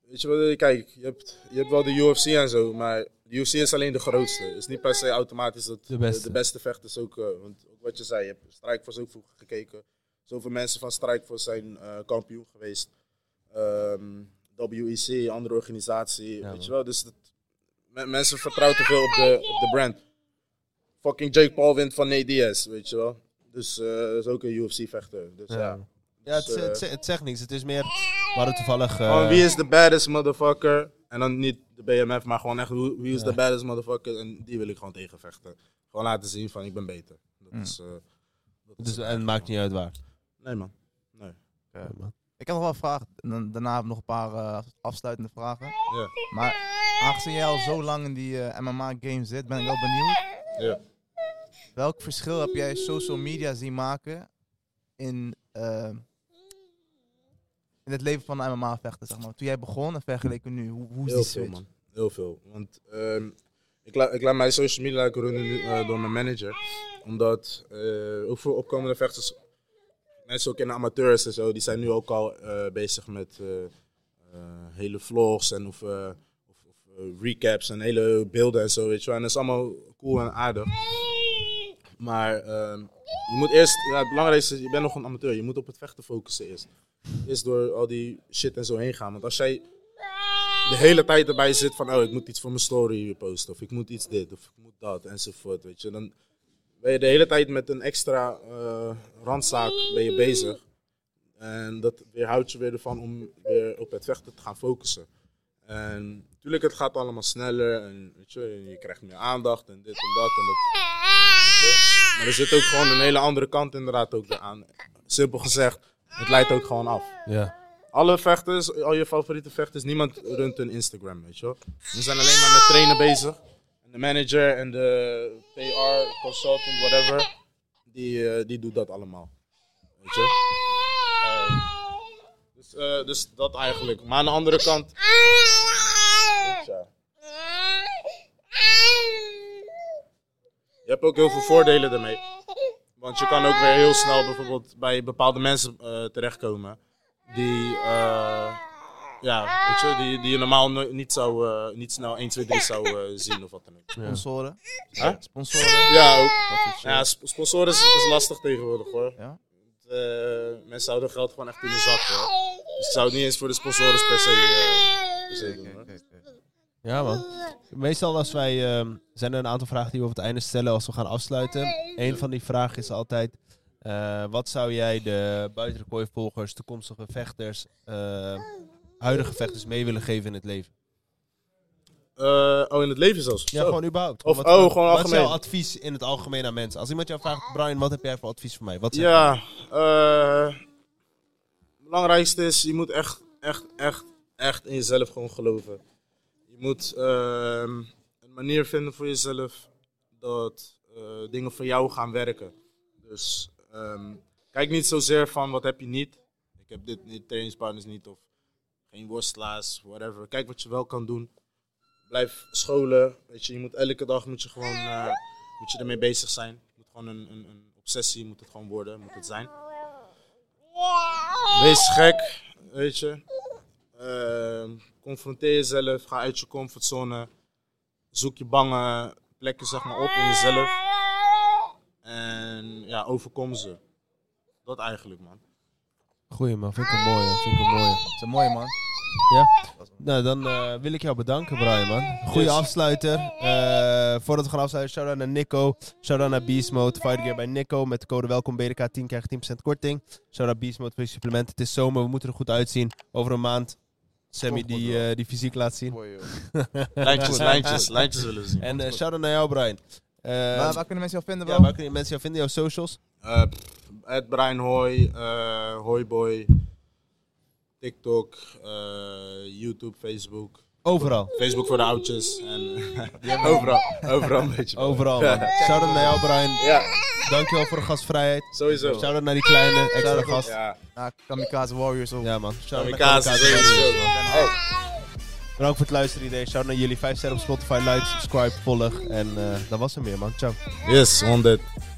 Weet je wat, kijk, je hebt, je hebt wel de UFC en zo, maar de UFC is alleen de grootste. Het is niet per se automatisch dat De beste. de beste vechters ook, eh, want ook wat je zei, je hebt Strikeforce ook vroeger gekeken. Zoveel mensen van Strikeforce zijn eh, kampioen geweest. Ehm, WEC, andere organisatie, Ja, weet je wel. Dus dat, me- mensen vertrouwen te veel op de, op de brand. Fucking Jake Paul wint van Nate Diaz, weet je wel. Dus eh dat is ook een UFC-vechter. Dus ja. Ja. Ja, het, Dus, eh, het, het zegt niks. Het is meer, we hadden toevallig... Gewoon eh, wie is de baddest motherfucker? En dan niet de BMF, maar gewoon echt wie is Ja. de baddest motherfucker? En die wil ik gewoon tegenvechten. Gewoon laten zien van ik ben beter. Dat Mm. is, eh, dat is dus, het en het maakt niet uit waar. Nee man. Nee. Man. Ik heb nog wel vragen. En dan, daarna heb ik nog een paar eh, afsluitende vragen. Ja. Maar aangezien jij al zo lang in die MMA-game zit, ben ik wel benieuwd. Ja. Welk verschil heb jij social media zien maken in, eh, in het leven van een MMA-vechter, zeg maar? Toen jij begon en vergeleken nu, hoe, hoe is Heel die veel man. Heel veel. Want ehm, ik, la ik laat mijn social media runnen eh, door mijn manager. Omdat eh, ook voor opkomende vechters, mensen ook in de amateurs en zo, die zijn nu ook al eh, bezig met hele vlogs en of, of, of recaps en hele beelden en zo, weet je wel. En dat is allemaal cool en aardig. Maar ehm, je moet eerst, het belangrijkste is, je bent nog een amateur, je moet op het vechten focussen eerst. Eerst door al die shit en zo heen gaan. Want als jij de hele tijd erbij zit van, oh, ik moet iets voor mijn story posten, of ik moet iets dit, of ik moet dat, enzovoort, weet je. Dan ben je de hele tijd met een extra eh, randzaak ben je bezig. En dat weerhoudt je weer ervan om weer op het vechten te gaan focussen. En natuurlijk, het gaat allemaal sneller en weet je, je krijgt meer aandacht en dit en dat en dat. Je. Maar er zit ook gewoon een hele andere kant inderdaad ook aan. Simpel gezegd, het leidt ook gewoon af Ja. alle vechters, al je favoriete vechters, niemand runt een Instagram, weet je wel. We zijn alleen maar met trainen bezig. En de manager en de PR, consultant, whatever, die, eh, die doet dat allemaal. Weet je? Eh, dus, eh, dus dat eigenlijk. Maar aan de andere kant... Je hebt ook heel veel voordelen daarmee. Want je kan ook weer heel snel bijvoorbeeld bij bepaalde mensen eh, terechtkomen. Die, eh, ja, weet je, die, die je normaal no- niet, zou, eh, niet snel 1, 2, 3 zou eh, zien of wat dan ook. Sponsoren. Huh? Sponsoren. Ja, ook. Ja, sp- sponsoren is, is lastig tegenwoordig hoor. Ja? Eh, mensen houden geld gewoon echt in de zak hoor. Dus ik zou het niet eens voor de sponsoren per se, per se doen. hoor. Ja, man. Meestal als wij... ehm, zijn er een aantal vragen die we op het einde stellen als we gaan afsluiten. Een van die vragen is altijd... eh, wat zou jij de buiten de kooi volgers, toekomstige vechters, eh, huidige vechters mee willen geven in het leven? Eh, oh, in het leven zelfs? Ja, Zo. gewoon überhaupt. Of- wat, oh, wat- gewoon Wat is algemeen. jouw advies in het algemeen aan mensen? Als iemand jou vraagt, Brian, wat heb jij voor advies voor mij? Wat Ja, eh, het belangrijkste is, je moet echt, echt, echt, echt in jezelf gewoon geloven. Je moet ehm, een manier vinden voor jezelf dat eh, dingen voor jou gaan werken. Dus ehm, kijk niet zozeer van wat heb je niet. Ik heb dit niet, trainingspartners niet of geen worstelaars, whatever. Kijk wat je wel kan doen. Blijf scholen. Weet je, je moet elke dag moet je gewoon eh, moet je ermee bezig zijn. Het moet gewoon een, een, een obsessie moet het gewoon worden, moet het zijn. Wees gek, weet je. Ehm, confronteer jezelf, ga uit je comfortzone. Zoek je bange plekken zeg maar op in jezelf. En ja, overkom ze. Dat eigenlijk, man. Goeie man, vind ik een mooie. Vind ik een mooie. Dat is een mooie man. Nou, dan eh, wil ik jou bedanken, Brian, man. Goeie Yes. afsluiter. Eh, voordat we gaan afsluiten, shout-out naar Nico. Shout-out naar Beast Mode. Fight Gear bij Nico. Met de code welkom BDK 10 krijg je 10% korting. Shout-out Beast Mode voor je supplement. Het is zomer, we moeten er goed uitzien. Over een maand, Sammy die, eh, die fysiek laat zien. <laughs> Lijntjes, lijntjes, lijntjes willen we zien. En eh shout-out naar jou, Brian. Eh, waar, waar kunnen mensen jou vinden, bro? ja, waar kunnen mensen jou vinden? Jouw socials? Eh, Ed Brian Hoy, eh Hoyboy, TikTok, eh, YouTube, Facebook. Overal. Facebook voor de oudjes. En <laughs> overal, overal een beetje. Overal, man. Shout-out naar jou, Brian. Ja, Dankjewel voor de gastvrijheid. sowieso. Shout-out naar die kleine extra gast. Ja, Kamikaze Warriors ook. Ja, man. Shout-out naar Kamikaze, sowieso. Hey. Bedankt voor het luisteren, iedereen. Shout naar jullie. 5 sterren op Spotify. Like, subscribe, volg. En eh dat was hem weer, man. Ciao. Yes, on that.